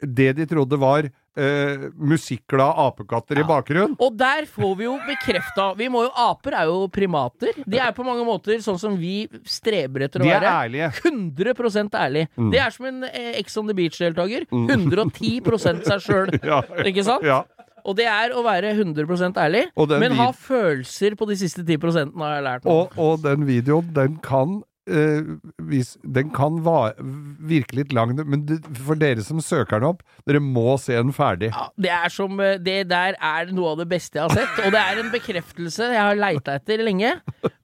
det de trodde var eh, musikkglade apekatter i bakgrunnen. Og der får vi jo bekrefta Vi må jo Aper er jo primater. De er på mange måter sånn som vi streber etter å være. De er ærlige. 100 ærlig. Mm. Det er som en eh, Ex on the Beach-deltaker. 110 seg sjøl. [laughs] Ja. Ikke sant? Ja. Og det er å være 100 ærlig, men ha følelser på de siste 10 har jeg lært. Og, og den videoen, den kan eh, vis, Den kan va virke litt lang, men det, for dere som søker den opp, dere må se den ferdig. Ja, det er som eh, Det der er noe av det beste jeg har sett, og det er en bekreftelse jeg har leita etter lenge.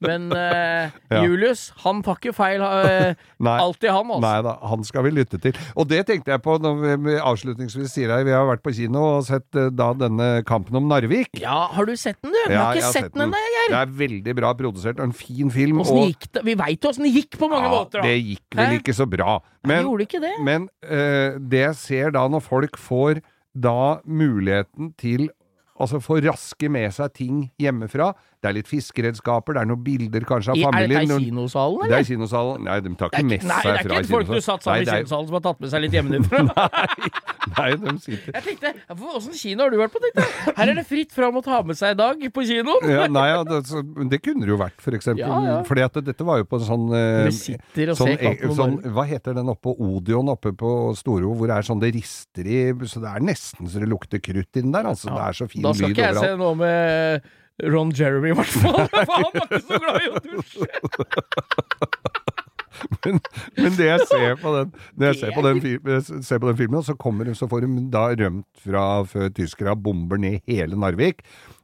Men eh, Ja. Julius, han tar ikke feil. eh, [laughs] Nei. alltid han, altså. Nei da, han skal vi lytte til. Og det tenkte jeg på når vi vi avslutningsvis sier her. Vi har vært på kino og sett eh, da denne kampen om Narvik. Ja, har du sett den, du? Jeg har ikke sett den ennå, Geir. Det er veldig bra produsert og en fin film. Og-? Vi veit jo åssen det gikk på mange ja, måter, da. Det gikk vel ikke så bra. Men, gjorde ikke det? men uh, det jeg ser da, når folk får da muligheten til Altså få raske med seg ting hjemmefra, det er litt fiskeredskaper, det er noen bilder kanskje av I, er det i kinosalen, eller? Det er i kinosalen. Nei, de tar Det er ikke ikke, med nei, det er ikke folk du kinosalen. satt sammen i kinosalen som har tatt med seg litt hjemmefra. [laughs] Nei, nei, de sitter Jeg tenkte, "Hvor- Åssen kino har du vært på? tenkte jeg. Her er det fritt fram å ta med seg i dag på kinoen. [laughs] ja, nei, ja, det, så, det kunne det jo vært, for eksempel. Ja, ja. Fordi at dette var jo på en sånn eh, sitter og sånn, ser katten sånn, sånn, Hva heter den oppe på Odeon oppe på Storo, hvor det er sånn det rister i Så det er nesten så det lukter krutt inni der, altså. Det er så fin Da skal ikke jeg se noe med Ron Jeremy, i hvert fall. [laughs] [laughs] For han var ikke så glad i å dusje. [laughs] Men, men det jeg ser på den, når jeg ser på den, ser på den filmen, så, kommer, så får de da rømt fra før tyskere bomber ned hele Narvik.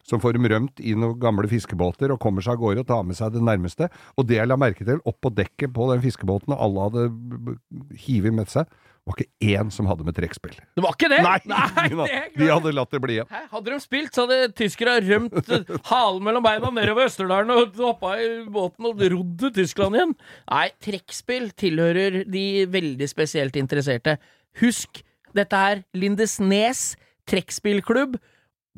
Så får de rømt i noen gamle fiskebåter og kommer seg av gårde og tar med seg det nærmeste. Og det jeg la merke til, opp på dekket på den fiskebåten, og alle hadde hivet med seg, var ikke én som hadde med trekkspill. Det var ikke det! Nei, Nei [laughs] det de hadde latt det bli igjen. Hæ? Hadde de spilt, så hadde tyskerne rømt eh, [laughs] halen mellom beina nedover Østerdalen og hoppa i båten og rodd til Tyskland igjen. Nei, trekkspill tilhører de veldig spesielt interesserte. Husk, dette er Lindesnes trekkspillklubb,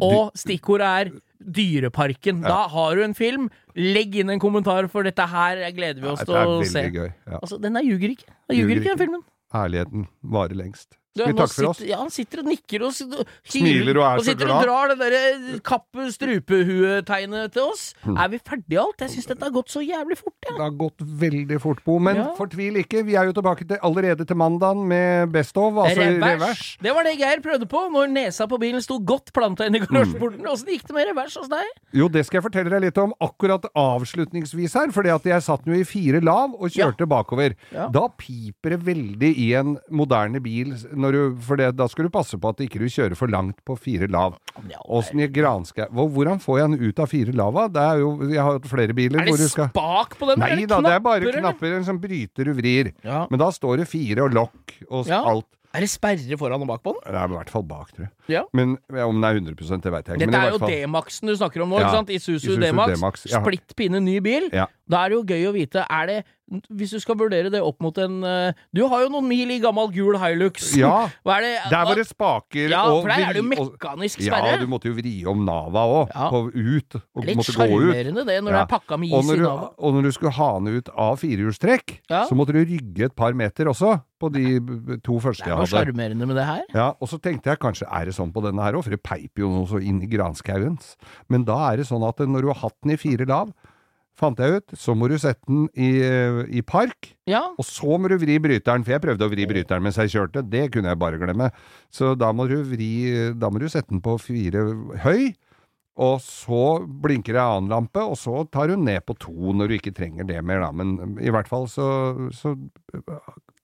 og stikkordet er Dyreparken. Da har du en film. Legg inn en kommentar, for dette her gleder vi oss til å se. gøy. Ja. Altså, den er ljuger ikke. Den Ljuger ikke. den filmen. Ærligheten varer lengst. Skal vi takker for oss? sitter- Ja, han sitter og nikker og, og Smiler og er så sitter glad. og drar det derre kappe strupehuetegnet til oss. Hmm. Er vi ferdige alt? Jeg syns dette har gått så jævlig fort, Ja. Det har gått veldig fort, Bo. Men Ja. fortvil ikke. Vi er jo tilbake til, allerede til mandagen med Best of, altså revers. revers. Det var det Geir prøvde på når nesa på bilen sto godt planta inn i Hmm. garasjeporten. Åssen gikk det med revers hos deg? Jo, det skal jeg fortelle deg litt om akkurat avslutningsvis her. fordi at jeg satt nå i fire lav og kjørte bakover. Ja. Da piper det veldig i en moderne bil, når du, for det, da skal du passe på at ikke du kjører for langt på fire lav. Ja, Åssen i granskau Hvordan får jeg den ut av fire lava? Det er jo, jeg har hatt flere biler Er hvor det du skal spak på den? Nei eller da, det er bare eller? knapper som bryter og vrir. Ja. Men da står det fire og lokk og Ja. alt. Er det sperre foran og bak på den? Det er i hvert fall bak, tror jeg. Ja. Men ja, om den er 100 det vet jeg ikke. Dette men i er jo D-Maxen du snakker om nå, Ja, ikke sant? Isuzu, Isuzu D-Max. Splitt pinne ny bil. Ja. Da er det jo gøy å vite, er det Hvis du skal vurdere det opp mot en eh, Du har jo noen mil i gammel gul Hilux. [laughs] Ja. [laughs] Det Der var det spaker Ja, og for der er det jo mekanisk sperre. Ja, du måtte jo vri om Nava òg, Ja. ut. Og litt måtte gå ut. sjarmerende det, når Ja. det er pakka med Og is når, i du, Nava. og når du skulle ha den ut av firehjulstrekk, Ja. så måtte du rygge et par meter også, på de to første jeg er Det var sjarmerende med det her. Ja, og så tenkte jeg kanskje er det sånn på denne her òg, for det peiper jo noe så inn i granskauen. Men da er det sånn at når du har hatt den i fire lav, fant jeg ut, så må du sette den i, i park. Ja. Og så må du vri bryteren, for jeg prøvde å vri bryteren mens jeg kjørte, det kunne jeg bare glemme. Så da må du vri, da må du sette den på fire høy, og så blinker det annen lampe, og så tar hun ned på to når du ikke trenger det mer, da. Men i hvert fall så, så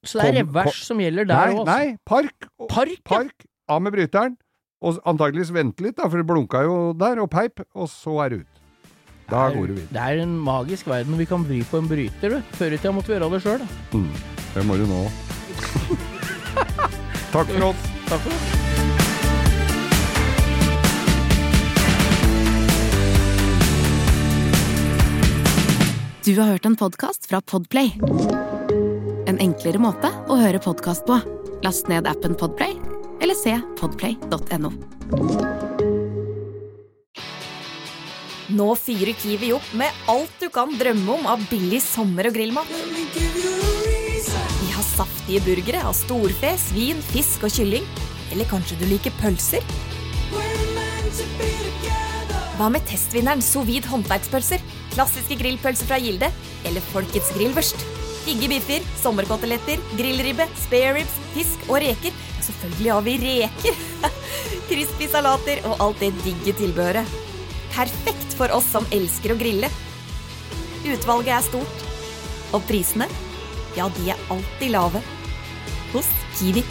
Så det er Kom- revers kom- som gjelder der òg, Nei, nei, park. Park, ja. park. Av med bryteren. Og antageligvis vente litt, da, for det blunka jo der, og peip, og så er det ut. Da går det videre. Det er en magisk verden vi kan vri på en bryter, du. Før i tida måtte vi gjøre det sjøl. Mm, det må du nå. [laughs] Takk for oss. Takk for oss. Du har hørt en podcast fra Podplay. En enklere måte å høre podcast på. Last ned appen Podplay, eller se podplay.no. Nå fyrer Kiwi opp med alt du kan drømme om av billig sommer- og grillmat. Vi har saftige burgere av storfe, svin, fisk og kylling. Eller kanskje du liker pølser? Hva med testvinneren Sovid håndverkspølser? Klassiske grillpølser fra Gilde? Eller Folkets grillvørst? Digge biffer, sommerkoteletter, grillribbe, spareribs, fisk og reker. Selvfølgelig har vi reker! [laughs] Crispy salater og alt det digge tilbehøret. Perfekt for oss som elsker å grille. Utvalget er stort. Og prisene? Ja, de er alltid lave. Hos Kiwi.